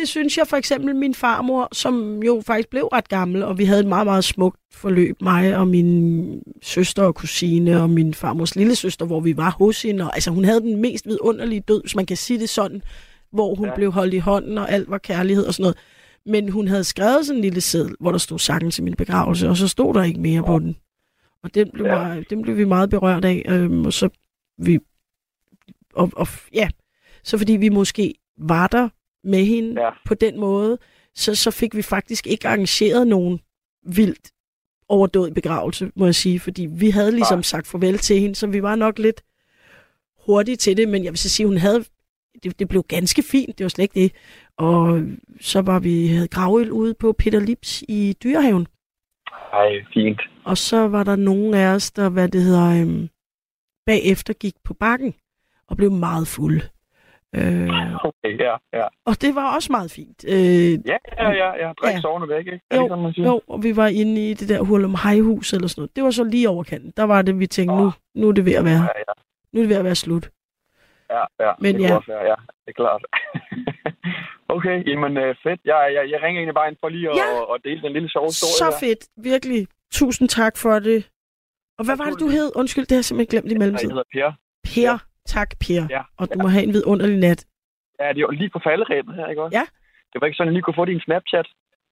Det synes jeg for eksempel min farmor, som jo faktisk blev ret gammel, og vi havde et meget, meget smukt forløb, mig og min søster og kusine og min farmors lille søster, hvor vi var hos hende. Og, altså hun havde den mest vidunderlige død, hvis man kan sige det sådan, hvor hun Ja. blev holdt i hånden, og alt var kærlighed og sådan noget. Men hun havde skrevet sådan en lille seddel, hvor der stod sangen til min begravelse, og så stod der ikke mere på den. Og den blev, ja. meget, den blev vi meget berørt af. Øhm, og så vi... Og, og, ja, så fordi vi måske var der med hende Ja. ja. på den måde, så, så fik vi faktisk ikke arrangeret nogen vildt overdåd begravelse, må jeg sige, fordi vi havde ligesom Nej. sagt farvel til hende, så vi var nok lidt hurtige til det, men jeg vil så sige, hun havde, det, det blev ganske fint, det var slet ikke det, og så var vi, havde gravøl ude på Peter Lips i Dyrehaven, Ej, fint. og så var der nogen af os, der, hvad det hedder, øhm, bagefter gik på bakken og blev meget fulde. Øh, Okay, ja, ja. og det var også meget fint. Øh, Ja, ja, ja, ja. Drik Ja. ja. sovende væk, ikke? Er Jo, det sådan, man siger? jo, og vi var inde i det der Hurlum Hejhus eller sådan noget. Det var så lige over kanten. Der var det, vi tænkte, nu, nu er det ved at være, Ja, ja, nu er det ved at være slut. ja, ja. Men det ja. også være, ja. Det er klart. okay, jamen øh, fedt. Jeg, jeg, jeg ringer egentlig bare ind for lige at, Ja. at dele den lille sjove historie Så fedt. Virkelig. Tusind tak for det. Og hvad var det, du hed? Undskyld, det har jeg simpelthen glemt i Jeg mellemtiden. hedder Per. Per. Tak, Per. Ja. Og du må have en vidunderlig nat. Ja, det er jo lige på falderæbet her, ikke også? Ja. Det var ikke sådan, at jeg lige kunne få din Snapchat.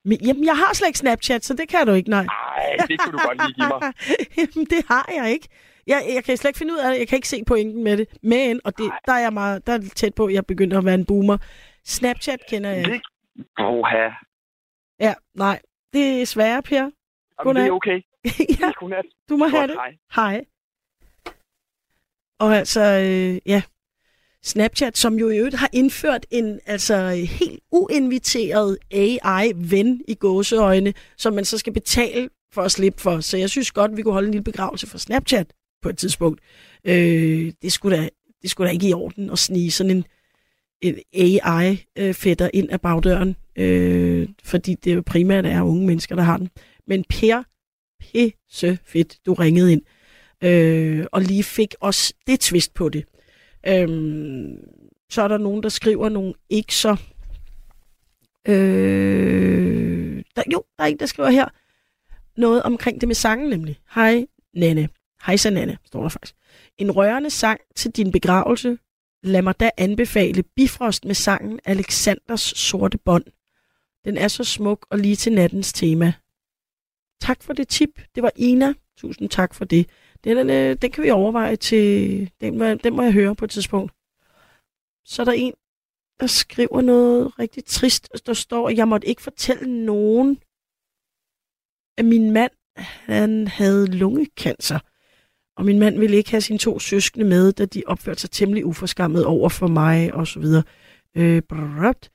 Men, jamen, jeg har slet ikke Snapchat, så det kan du ikke, nej. Nej, det kunne du godt lige give mig. Jamen, det har jeg ikke. Jeg, jeg kan slet ikke finde ud af det. Jeg kan ikke se pointen med det. Men, og det, der er jeg meget der er tæt på, at jeg begynder at være en boomer. Snapchat kender jeg ikke. Oha. Ja, nej. Det er svære, Per. Jamen, Godnat. det er okay. ja, Godnat. du må have Godt, det. hej. Hej. Og altså, øh, ja, Snapchat, som jo i øvrigt har indført en altså helt uinviteret AI-ven i gåseøjne, som man så skal betale for at slippe for. Så jeg synes godt, vi kunne holde en lille begravelse for Snapchat på et tidspunkt. Øh, det, skulle da, det skulle da ikke i orden at snige sådan en, en AI-fætter ind ad bagdøren, øh, fordi det jo primært er unge mennesker, der har den. Men Per, pisse fedt, du ringede ind øh, og lige fik også det twist på det. Øhm, så er der nogen, der skriver nogle ikke så... Øh, der, jo, der er en, der skriver her noget omkring det med sangen nemlig. Hej, Nanne. Hej, så Nanne, står der faktisk. En rørende sang til din begravelse. Lad mig da anbefale Bifrost med sangen Alexanders sorte bånd. Den er så smuk og lige til nattens tema. Tak for det tip. Det var Ina. Tusind tak for det. Den, øh, den kan vi overveje til... Den må, den må jeg høre på et tidspunkt. Så er der en, der skriver noget rigtig trist. Der står, at jeg måtte ikke fortælle nogen, at min mand han havde lungekancer. Og min mand ville ikke have sine to søskende med, da de opførte sig temmelig uforskammet over for mig, og så videre. Øh, brrrt.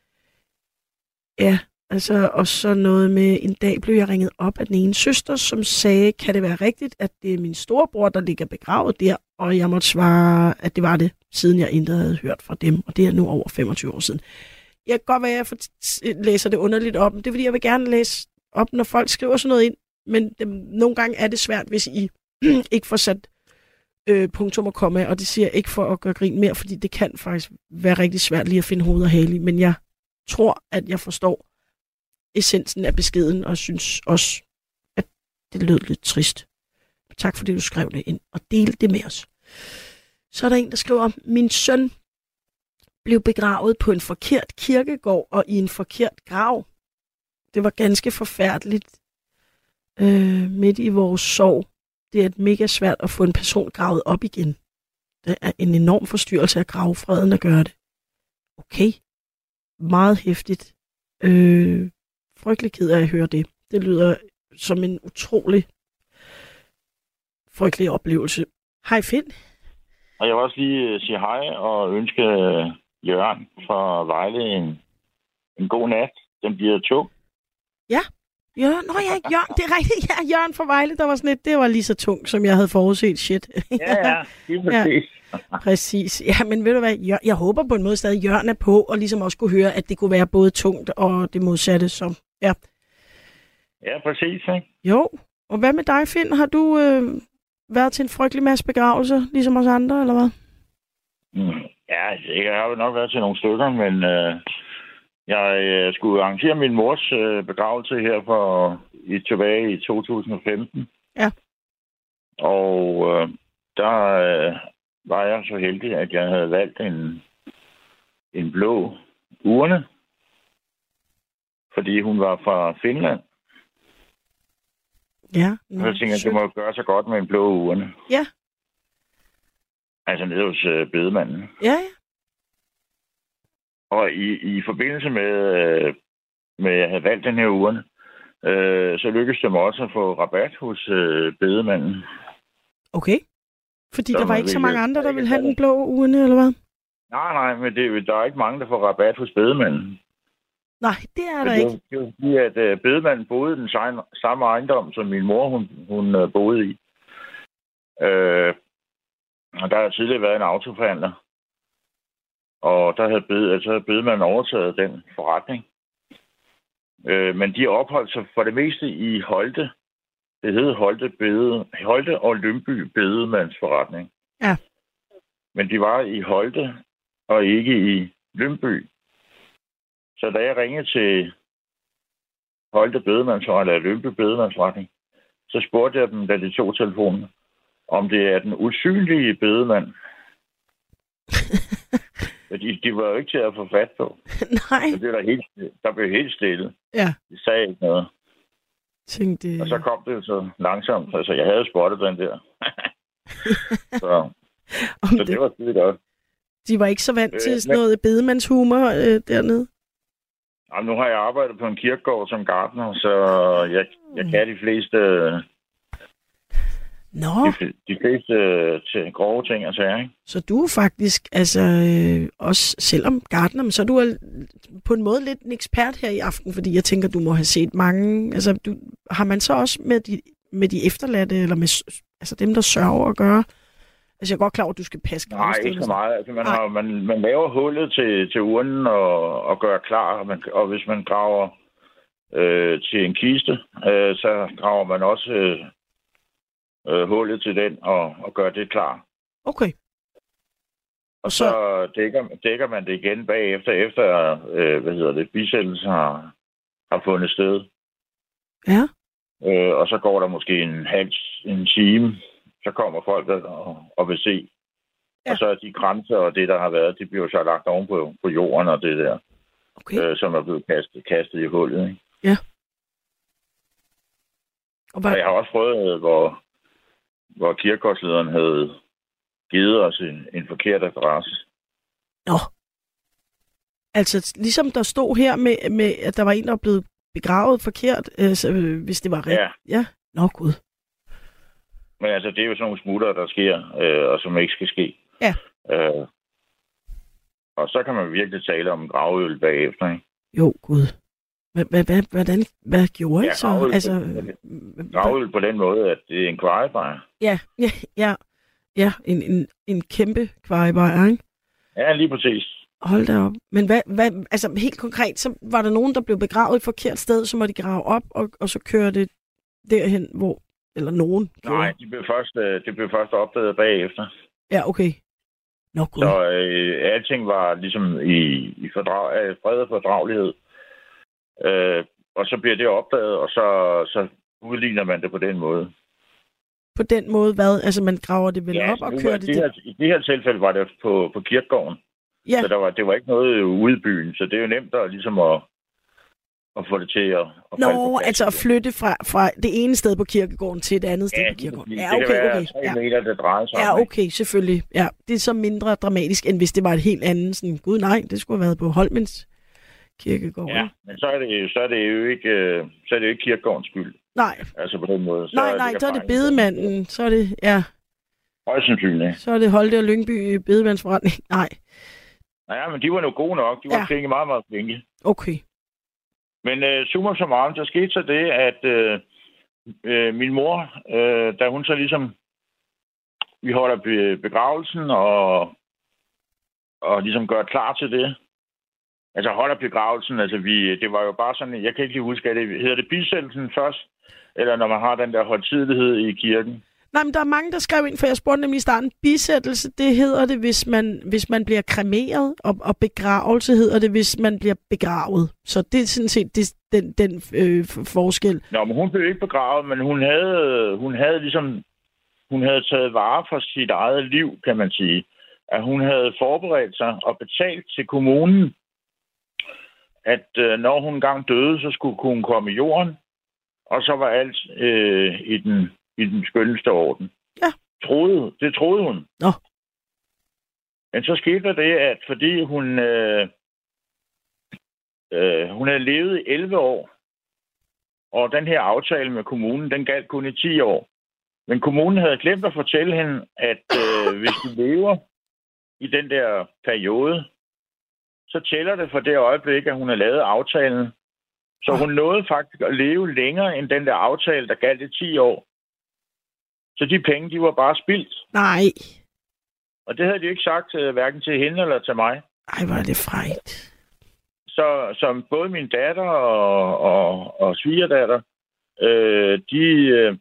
ja, altså, og så noget med, en dag blev jeg ringet op af den ene søster, som sagde, kan det være rigtigt, at det er min storebror, der ligger begravet der? Og jeg måtte svare, at det var det, siden jeg intet havde hørt fra dem, og det er nu over 25 år siden. Jeg kan godt være, at jeg læser det underligt op, men det er, fordi jeg vil gerne læse op, når folk skriver sådan noget ind, men dem, nogle gange er det svært, hvis I ikke får sat øh, punktum og komma, og det siger jeg ikke for at gøre grin mere, fordi det kan faktisk være rigtig svært lige at finde hoved og hale i, men jeg tror, at jeg forstår essensen af beskeden, og synes også, at det lød lidt trist. Tak fordi du skrev det ind, og delte det med os. Så er der en, der skriver, min søn blev begravet på en forkert kirkegård og i en forkert grav. Det var ganske forfærdeligt øh, midt i vores sorg. Det er et mega svært at få en person gravet op igen. Det er en enorm forstyrrelse af gravfreden at gøre det. Okay. Meget hæftigt. Øh, frygtelig ked af at høre det. Det lyder som en utrolig frygtelig oplevelse. Hej Finn. Og jeg vil også lige øh, sige hej og ønske øh, Jørgen fra Vejle en, en god nat. Den bliver tung. Jørgen, nå ja, Jørgen, det er rigtigt. Ja, Jørgen fra Vejle, der var sådan et, det var lige så tungt, som jeg havde forudset. Shit. Ja, ja. Lige præcis. Præcis. Ja, men ved du hvad, Jør, jeg håber på en måde stadig, Jørgen er på, og ligesom også kunne høre, at det kunne være både tungt og det modsatte. Så, ja. Ja, præcis. Ikke? Jo, og hvad med dig, Finn? Har du øh, været til en frygtelig masse begravelser, ligesom os andre, eller hvad? Mm. Ja, jeg har jo nok været til nogle stykker, men øh, jeg øh, skulle arrangere min mors øh, begravelse her for i, tilbage i 2015. Ja. Og øh, der øh, var jeg så heldig, at jeg havde valgt en, en blå urne, fordi hun var fra Finland. Ja. Og jeg tænkte, at det må jo gøre så godt med en blå urne. Ja. Altså nede hos øh, bedemanden. Ja, ja. Og i, i forbindelse med, øh, med, at jeg havde valgt den her urne, øh, så lykkedes det mig også at få rabat hos øh, bedemanden. Okay. Fordi Så der var ikke så mange andre, der ville have have den blå urne, eller hvad? Nej, nej, men det, der er ikke mange, der får rabat hos bedemanden. Nej, det er der det, ikke. var- det var fordi, at øh, bedemanden boede den samme, samme ejendom, som min mor hun, hun øh, boede i. Øh, og der har tidligere været en autoforhandler. Og der havde, bed, altså havde bedemanden overtaget den forretning. Øh, men de opholdt sig for det meste i Holte. Det hed Holte, Bede, Holte og Lønby Bedemandsforretning. Ja. Men de var i Holte og ikke i Lønby. Så da jeg ringede til Holte Bedemandsforretning, eller Lønby Bedemandsforretning, så spurgte jeg dem, da de tog telefonen, om det er den usynlige bedemand. de, de var jo ikke til at få fat på. Nej. Så det der, helt, der blev helt stille. Ja. De sagde ikke noget. Tænkte, Og så kom det så langsomt. Altså, jeg havde spottet den der. så, så det, det var skide godt. de var ikke så vant Øh, til sådan noget bedemandshumor øh, dernede. Jamen, nu har jeg arbejdet på en kirkegård som gartner, så jeg, jeg kan de fleste, Nå, de, de fleste til grove ting og sager, ikke? så du er faktisk, altså øh, også selvom gartner, men så er du på en måde lidt en ekspert her i aften, fordi jeg tænker, du må have set mange, altså du, har man så også med de, med de efterladte, eller med altså dem, der sørger at gøre? Altså jeg er godt klar over, at du skal passe Nej, ikke så meget. Altså, man, Nej. har, man, man laver hullet til, til urnen og, og gør klar, og, man, og hvis man graver øh, til en kiste, øh, så graver man også øh, øh, hullet til den og, og gør det klar. Okay, Og så- så dækker, dækker man det igen bagefter, efter øh, hvad hedder det, bisættelse har, har fundet sted. ja, Øh, og så går der måske en halv en time, så kommer folk der og, og vil se. Ja. Ja. Og så er de grænser og det, der har været, de bliver så lagt oven på, på jorden og det der, okay. øh, som er blevet kastet, kastet i hullet. Ikke? Og hvad, Og jeg har også prøvet, øh, hvor, hvor kirkegårdslederen havde givet os en, en forkert adresse. Nå. Altså, ligesom der stod her med, med at der var en, der blevet begravet forkert, øh, øh, hvis det var rigtigt. Ja. ja. Nå, gud. Men altså, det er jo sådan nogle smutter, der sker, øh, og som ikke skal ske. Ja. Øh, og så kan man virkelig tale om en gravøl bagefter, ikke? Jo, gud. Hvordan, hvad gjorde I så? Altså, Gravøl på den måde, at det er en kvejebajer. ja, ja, ja, ja en, en, en kæmpe kvejebajer, ikke? Ja, lige præcis. Hold da op. Men hvad, hvad, altså helt konkret, så var der nogen, der blev begravet et forkert sted, så må de grave op, og, og så køre det derhen, hvor, eller nogen gjorde. Nej, det blev først, øh, det blev først opdaget bagefter. Ja, okay. Nå, gud. Så øh, alting var ligesom i, i fordrag, øh, fred og fordragelighed. Øh, og så bliver det opdaget, og så, så udligner man det på den måde. På den måde, hvad? Altså, man graver det vel op altså, og kører det... det her, I det her tilfælde var det på, på kirkegården. Ja. Så der var, det var ikke noget ude i byen, så det er jo nemt at, ligesom at, at få det til at, at på Nå, plads. altså at flytte fra, fra det ene sted på kirkegården til et andet sted ja, på kirkegården. det, Ja, det okay, kan være okay. tre Ja. meter, det drejer sig Ja, okay, selvfølgelig. Ja, det er så mindre dramatisk, end hvis det var et helt andet sådan, gud nej, det skulle have været på Holmens kirkegård. Ja, men så er det, så er det jo ikke, øh, så er det jo ikke kirkegårdens skyld. Nej, Altså på den måde. Så nej, nej, så er det bedemanden, så er det, ja, Højst sandsynligt. så er det Holte og Lyngby bedemandsforretning. Nej, Ja, men de var nu gode nok. De var Ja. ja. flinke, meget, meget flinke. okay. Men øh, summa summarum, der skete så det, at øh, øh, min mor, øh, da hun så ligesom, vi holder begravelsen og, og ligesom gør klar til det. Altså holder begravelsen, altså vi, det var jo bare sådan, jeg kan ikke lige huske, at det hedder det bisættelsen først, eller når man har den der højtidelighed i kirken. Nej, men der er mange, der skrev ind, for jeg spurgte nemlig i starten, bisættelse, det hedder det, hvis man, hvis man bliver kremeret, og, og begravelse hedder det, hvis man bliver begravet. Så det er sådan set det, den, den øh, forskel. Nå, men hun blev ikke begravet, men hun havde, hun havde ligesom, hun havde taget vare for sit eget liv, kan man sige. At hun havde forberedt sig og betalt til kommunen, at øh, når hun engang døde, så skulle hun komme i jorden, og så var alt øh, i, den, i den skønneste orden. Ja. Troede, det troede hun. Nå. Men så skete der det, at fordi hun, øh, øh, hun havde levet i 11 år, og den her aftale med kommunen, den galt kun i 10 år. Men kommunen havde glemt at fortælle hende, at øh, hvis du lever i den der periode, så tæller det for det øjeblik, at hun har lavet aftalen. Så hun nåede faktisk at leve længere end den der aftale, der galt i 10 år. Så de penge, de var bare spildt. Nej. Og det havde de ikke sagt uh, hverken til hende eller til mig. Ej, er det frejt. Så som både min datter og, og, og svigerdatter, øh, de, øh,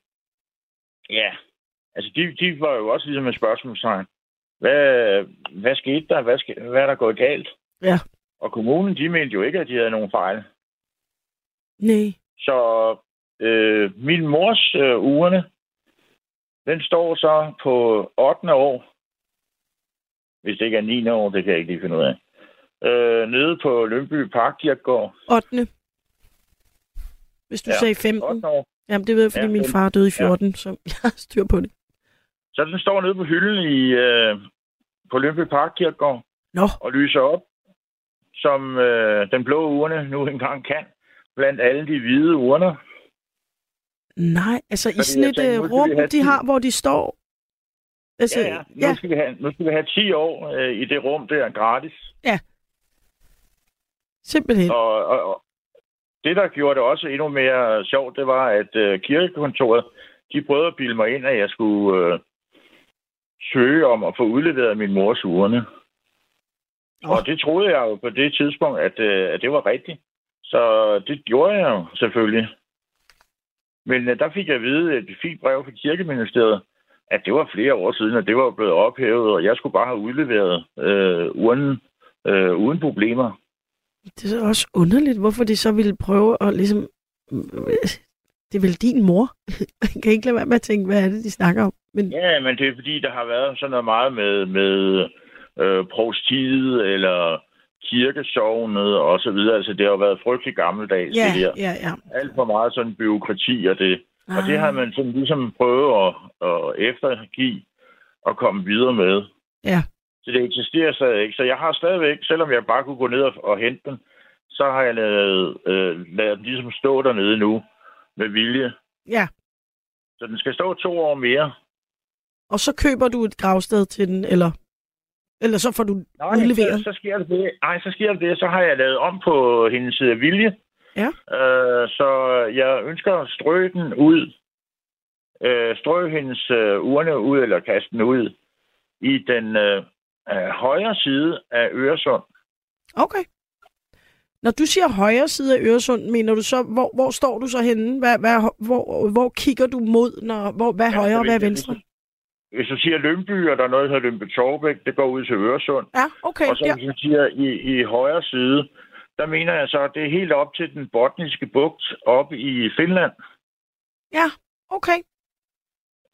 ja, altså de, de var jo også ligesom et spørgsmålstegn. Hvad, hvad skete der? Hvad, ske, hvad er der gået galt? Ja. Og kommunen, de mente jo ikke, at de havde nogen fejl. Nej. Så øh, min mors øh, ugerne, den står så på 8. år. Hvis det ikke er 9. år, det kan jeg ikke lige finde ud af. Øh, nede på Lønby Parkkirkegård. 8. Hvis du ja. Sagde 15. 8. år. Jamen, det ved jeg, fordi Ja, min far døde i 14, ja. så jeg har styr på det. Så den står nede på hylden i, øh, på Lønby Parkkirkegård Nå, og lyser op, som øh, den blå urne nu engang kan, blandt alle de hvide urner. Nej. Altså, i Fordi sådan jeg et tænkte, øh, rum, de tid. har, hvor de står. Altså, Ja, ja. Nu, ja. Skal vi have, nu skal vi have 10 år øh, i det rum der gratis. simpelthen. Og, og, og det, der gjorde det også endnu mere sjovt, det var, at øh, kirkekontoret, de prøvede at bilde mig ind, at jeg skulle øh, søge om at få udleveret min mors urne. Nå. Og det troede jeg jo på det tidspunkt, at, øh, at det var rigtigt. Så det gjorde jeg jo selvfølgelig. Men øh, der fik jeg at vide et fint brev fra kirkeministeriet, at det var flere år siden, og det var blevet ophævet, og jeg skulle bare have udleveret øh, urnen øh, uden problemer. Det er også underligt, hvorfor de så ville prøve at ligesom... Det er vel din mor? Jeg kan ikke lade være med at tænke, hvad er det, de snakker om? Men Ja, men det er fordi, der har været sådan noget meget med, med øh, provstiet eller kirkesovnet og så videre. Altså, det har jo været frygtelig gammeldags, ja, det der. ja, ja. Alt for meget sådan byråkrati og det. Og det Ah. har man sådan ligesom prøvet at, at eftergive og komme videre med. Ja. Så det eksisterer stadig ikke. Så jeg har stadigvæk, selvom jeg bare kunne gå ned og, og hente den, så har jeg lavet, øh, lavet den ligesom stå dernede nu med vilje. Ja, Så den skal stå to år mere. og så køber du et gravsted til den, eller, eller så får du Nej, udleveret. så, så sker det det. Ej, så sker det det. Så har jeg lavet om på hendes øh, vilje. Ja. Øh, så jeg ønsker at strø den ud. Øh, strø hendes øh, urne ud, eller kaste den ud i den øh, øh, højre side af Øresund. Okay. Når du siger højre side af Øresund, mener du så, hvor, hvor står du så henne? Hvad, hvad, hvor, hvor kigger du mod? Når, hvor, hvad er Ja, højre og hvad er venstre? Hvis du siger Lønby, og der er noget, der hedder Lønby Torbæk, det går ud til Øresund. Ja, okay. Og så Ja. hvis du siger i, i højre side, der mener jeg så, at det er helt op til den botniske bugt op i Finland. ja, okay.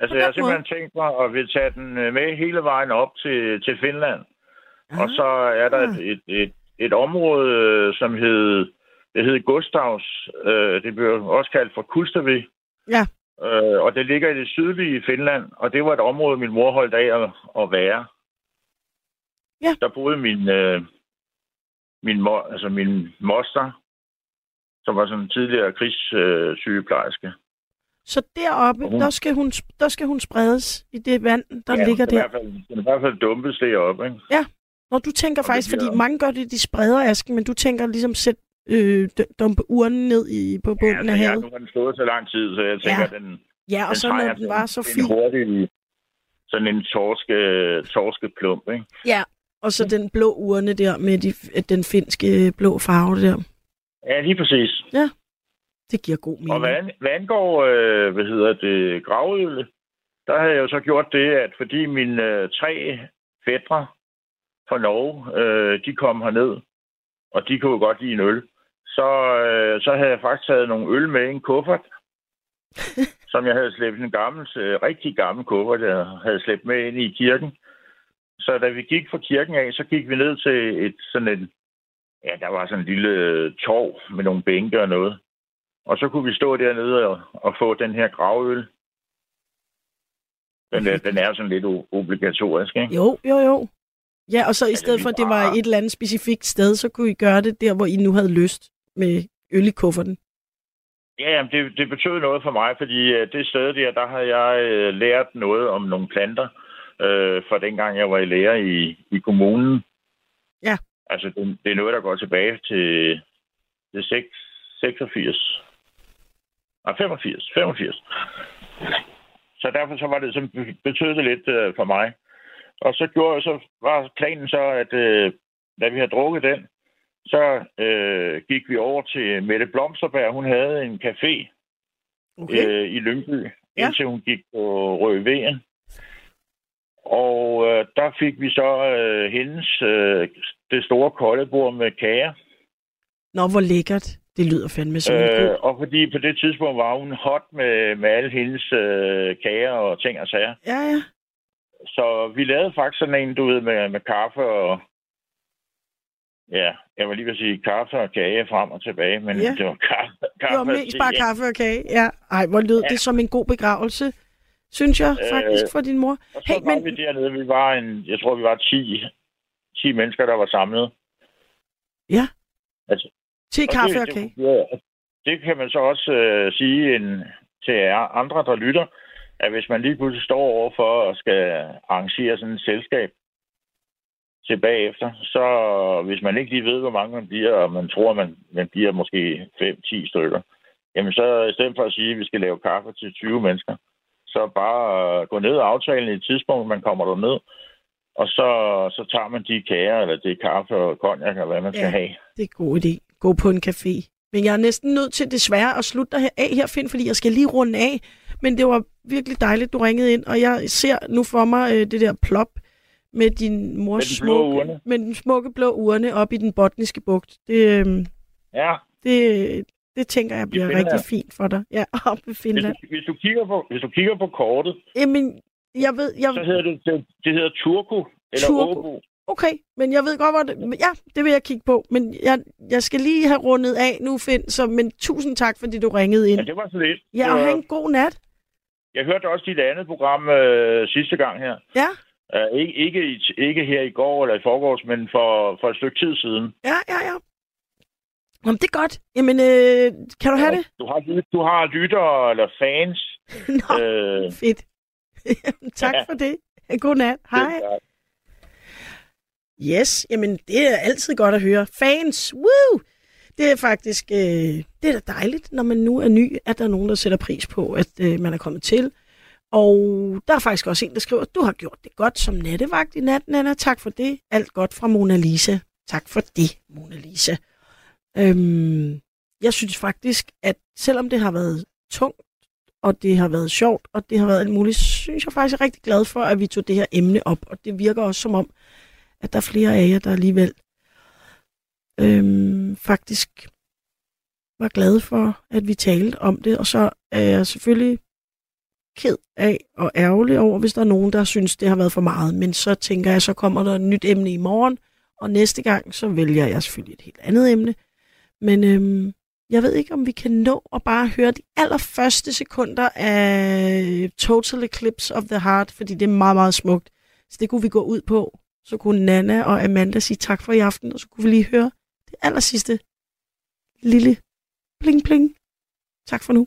Altså, jeg har simpelthen tænkt mig at vil tage den øh, med hele vejen op til, til Finland. Ah, Og så er der et, et, et, et område, som hed, det hed Gustavs. Øh, det bliver også kaldt for Kustavi. Ja. Øh, og det ligger i det sydlige Finland, og det var et område, min mor holdt af at, at være. Ja. Der boede min, øh, min, mo, altså min moster, som var sådan en tidligere krigssygeplejerske. Så deroppe, hun- der, skal hun, der skal hun spredes i det vand, der ja, ligger er der. I hvert fald, den er i hvert fald dumpes deroppe, ikke? Når du tænker Og faktisk, fordi mange gør det, de spreder asken, men du tænker ligesom sæt øh, dumpe urnen ned i, på bunden ja, af altså, havet. ja, nu har den stået så lang tid, så jeg tænker, Ja. den, Ja, og så når den var så fin. hurtig, sådan en torske, torskeplump, ikke? Ja, og så den blå urne der med de, den finske blå farve der. Ja, lige præcis. Det giver god mening. Og hvad, hvad angår, øh, hvad hedder det, gravøl, der havde jeg jo så gjort det, at fordi mine øh, tre fædre fra Norge, øh, de kom herned, og de kunne jo godt lide en øl, så, øh, så havde jeg faktisk taget nogle øl med i en kuffert, som jeg havde slæbt en gammel, øh, rigtig gammel kuffert, jeg havde slæbt med ind i kirken. Så da vi gik fra kirken af, så gik vi ned til et sådan en, ja, der var sådan en lille øh, torv med nogle bænke og noget. Og så kunne vi stå dernede og, og få den her gravøl. Den, den er sådan lidt obligatorisk, ikke? Jo, jo, jo. Ja, og så i det stedet for, at det var et eller andet specifikt sted, så kunne I gøre det der, hvor I nu havde lyst med øl i kufferten. Ja, jamen, det, det betød noget for mig, fordi øh, det sted der, der havde jeg øh, lært noget om nogle planter, øh, fra dengang jeg var i lære i, i kommunen. Ja. Altså, det, det er noget, der går tilbage til, til 6, 86. Nej, 85. 85. Så derfor så var det, så betød det lidt øh, for mig. Og så gjorde så var planen så, at, øh, da vi havde drukket den, så øh, gik vi over til Mette Blomsterberg. Hun havde en café Okay. øh, i Lyngby, Ja. indtil hun gik på Rødven. Og øh, der fik vi så øh, hendes øh, det store koldebord med kager. Nå, hvor lækkert. Det lyder fandme en Øh, og fordi på det tidspunkt var hun hot med, med alle hendes øh, kager og ting og sager. Ja, ja. Så vi lavede faktisk sådan en, du ved, med, med kaffe og... Ja, jeg var lige ved at sige kaffe og kage frem og tilbage, men Ja. det var kaffe, kaffe Det var og mest bare ja. kaffe og kage. Ja. Ej, hvor lød Ja. det som en god begravelse, synes jeg Øh, faktisk for din mor. Og så Hey, var men- vi dernede, vi var en, jeg tror, vi var 10, 10 mennesker, der var samlet. Ja. Altså, Til kaffe og det, kage. Det, det kan man så også øh, sige en, til jer andre, der lytter, at hvis man lige pludselig står over for at skal arrangere sådan et selskab til bagefter, så hvis man ikke lige ved, hvor mange man bliver, og man tror, man, man bliver måske 5-10 stykker, jamen så i stedet for at sige, at vi skal lave kaffe til 20 mennesker, så bare gå ned og aftale et tidspunkt, man kommer derned, og så, så tager man de kager, eller det kaffe og cognac, og hvad man skal Ja. have. Det er en god idé. Gå på en café. Men jeg er næsten nødt til desværre at slutte dig her af her, Finn, fordi jeg skal lige runde af. Men det var virkelig dejligt, du ringede ind, og jeg ser nu for mig øh, det der plop med din mors Med smukke, urne. med den smukke blå urne op i den botniske bugt. Det, øh, Ja, det, det tænker jeg bliver rigtig fint for dig. Ja, op i Hvis Finland. du, hvis, du kigger på, hvis du kigger på kortet, Jamen, jeg ved, jeg, så hedder det, det, det hedder Turku, eller Turku. Åbo. Okay, men jeg ved godt, hvor det... Ja, det vil jeg kigge på. Men jeg, jeg skal lige have rundet af nu, Finn. Så, men tusind tak, fordi du ringede ind. Ja, det var så lidt. Ja, og have en god nat. Jeg hørte også dit andet program øh, sidste gang her. Ja, Uh, ikke, ikke, ikke her i går eller i forgårs, men for, for et stykke tid siden. ja, ja, ja. Jamen, det er godt. Jamen, øh, kan du have det? Du har, du har lyttere eller fans. Nå, Øh, fedt. Jamen, tak ja. for det. God nat. Hej. det- Yes, jamen det er altid godt at høre. Fans, woo! Det er faktisk, øh, det er da dejligt, når man nu er ny, at der er nogen, der sætter pris på, at øh, man er kommet til. Og der er faktisk også en, der skriver, du har gjort det godt som nattevagt i nat, Nana. Tak for det. Alt godt fra Mona Lisa. Tak for det, Mona Lisa. Øhm, jeg synes faktisk, at selvom det har været tungt, og det har været sjovt, og det har været alt muligt, så synes jeg faktisk, er rigtig glad for, at vi tog det her emne op. Og det virker også som om, at der er flere af jer, der alligevel øhm, faktisk var glade for, at vi talte om det. Og så er jeg selvfølgelig ked af og ærgerlig over, hvis der er nogen, der synes, det har været for meget. Men så tænker jeg, så kommer der et nyt emne i morgen, og næste gang, så vælger jeg selvfølgelig et helt andet emne. Men øhm, jeg ved ikke, om vi kan nå at bare høre de allerførste sekunder af Total Eclipse of the Heart, fordi det er meget, meget smukt. Så det kunne vi gå ud på. Så kunne Nana og Amanda sige tak for i aften, og så kunne vi lige høre det aller sidste lille bling bling. Tak for nu.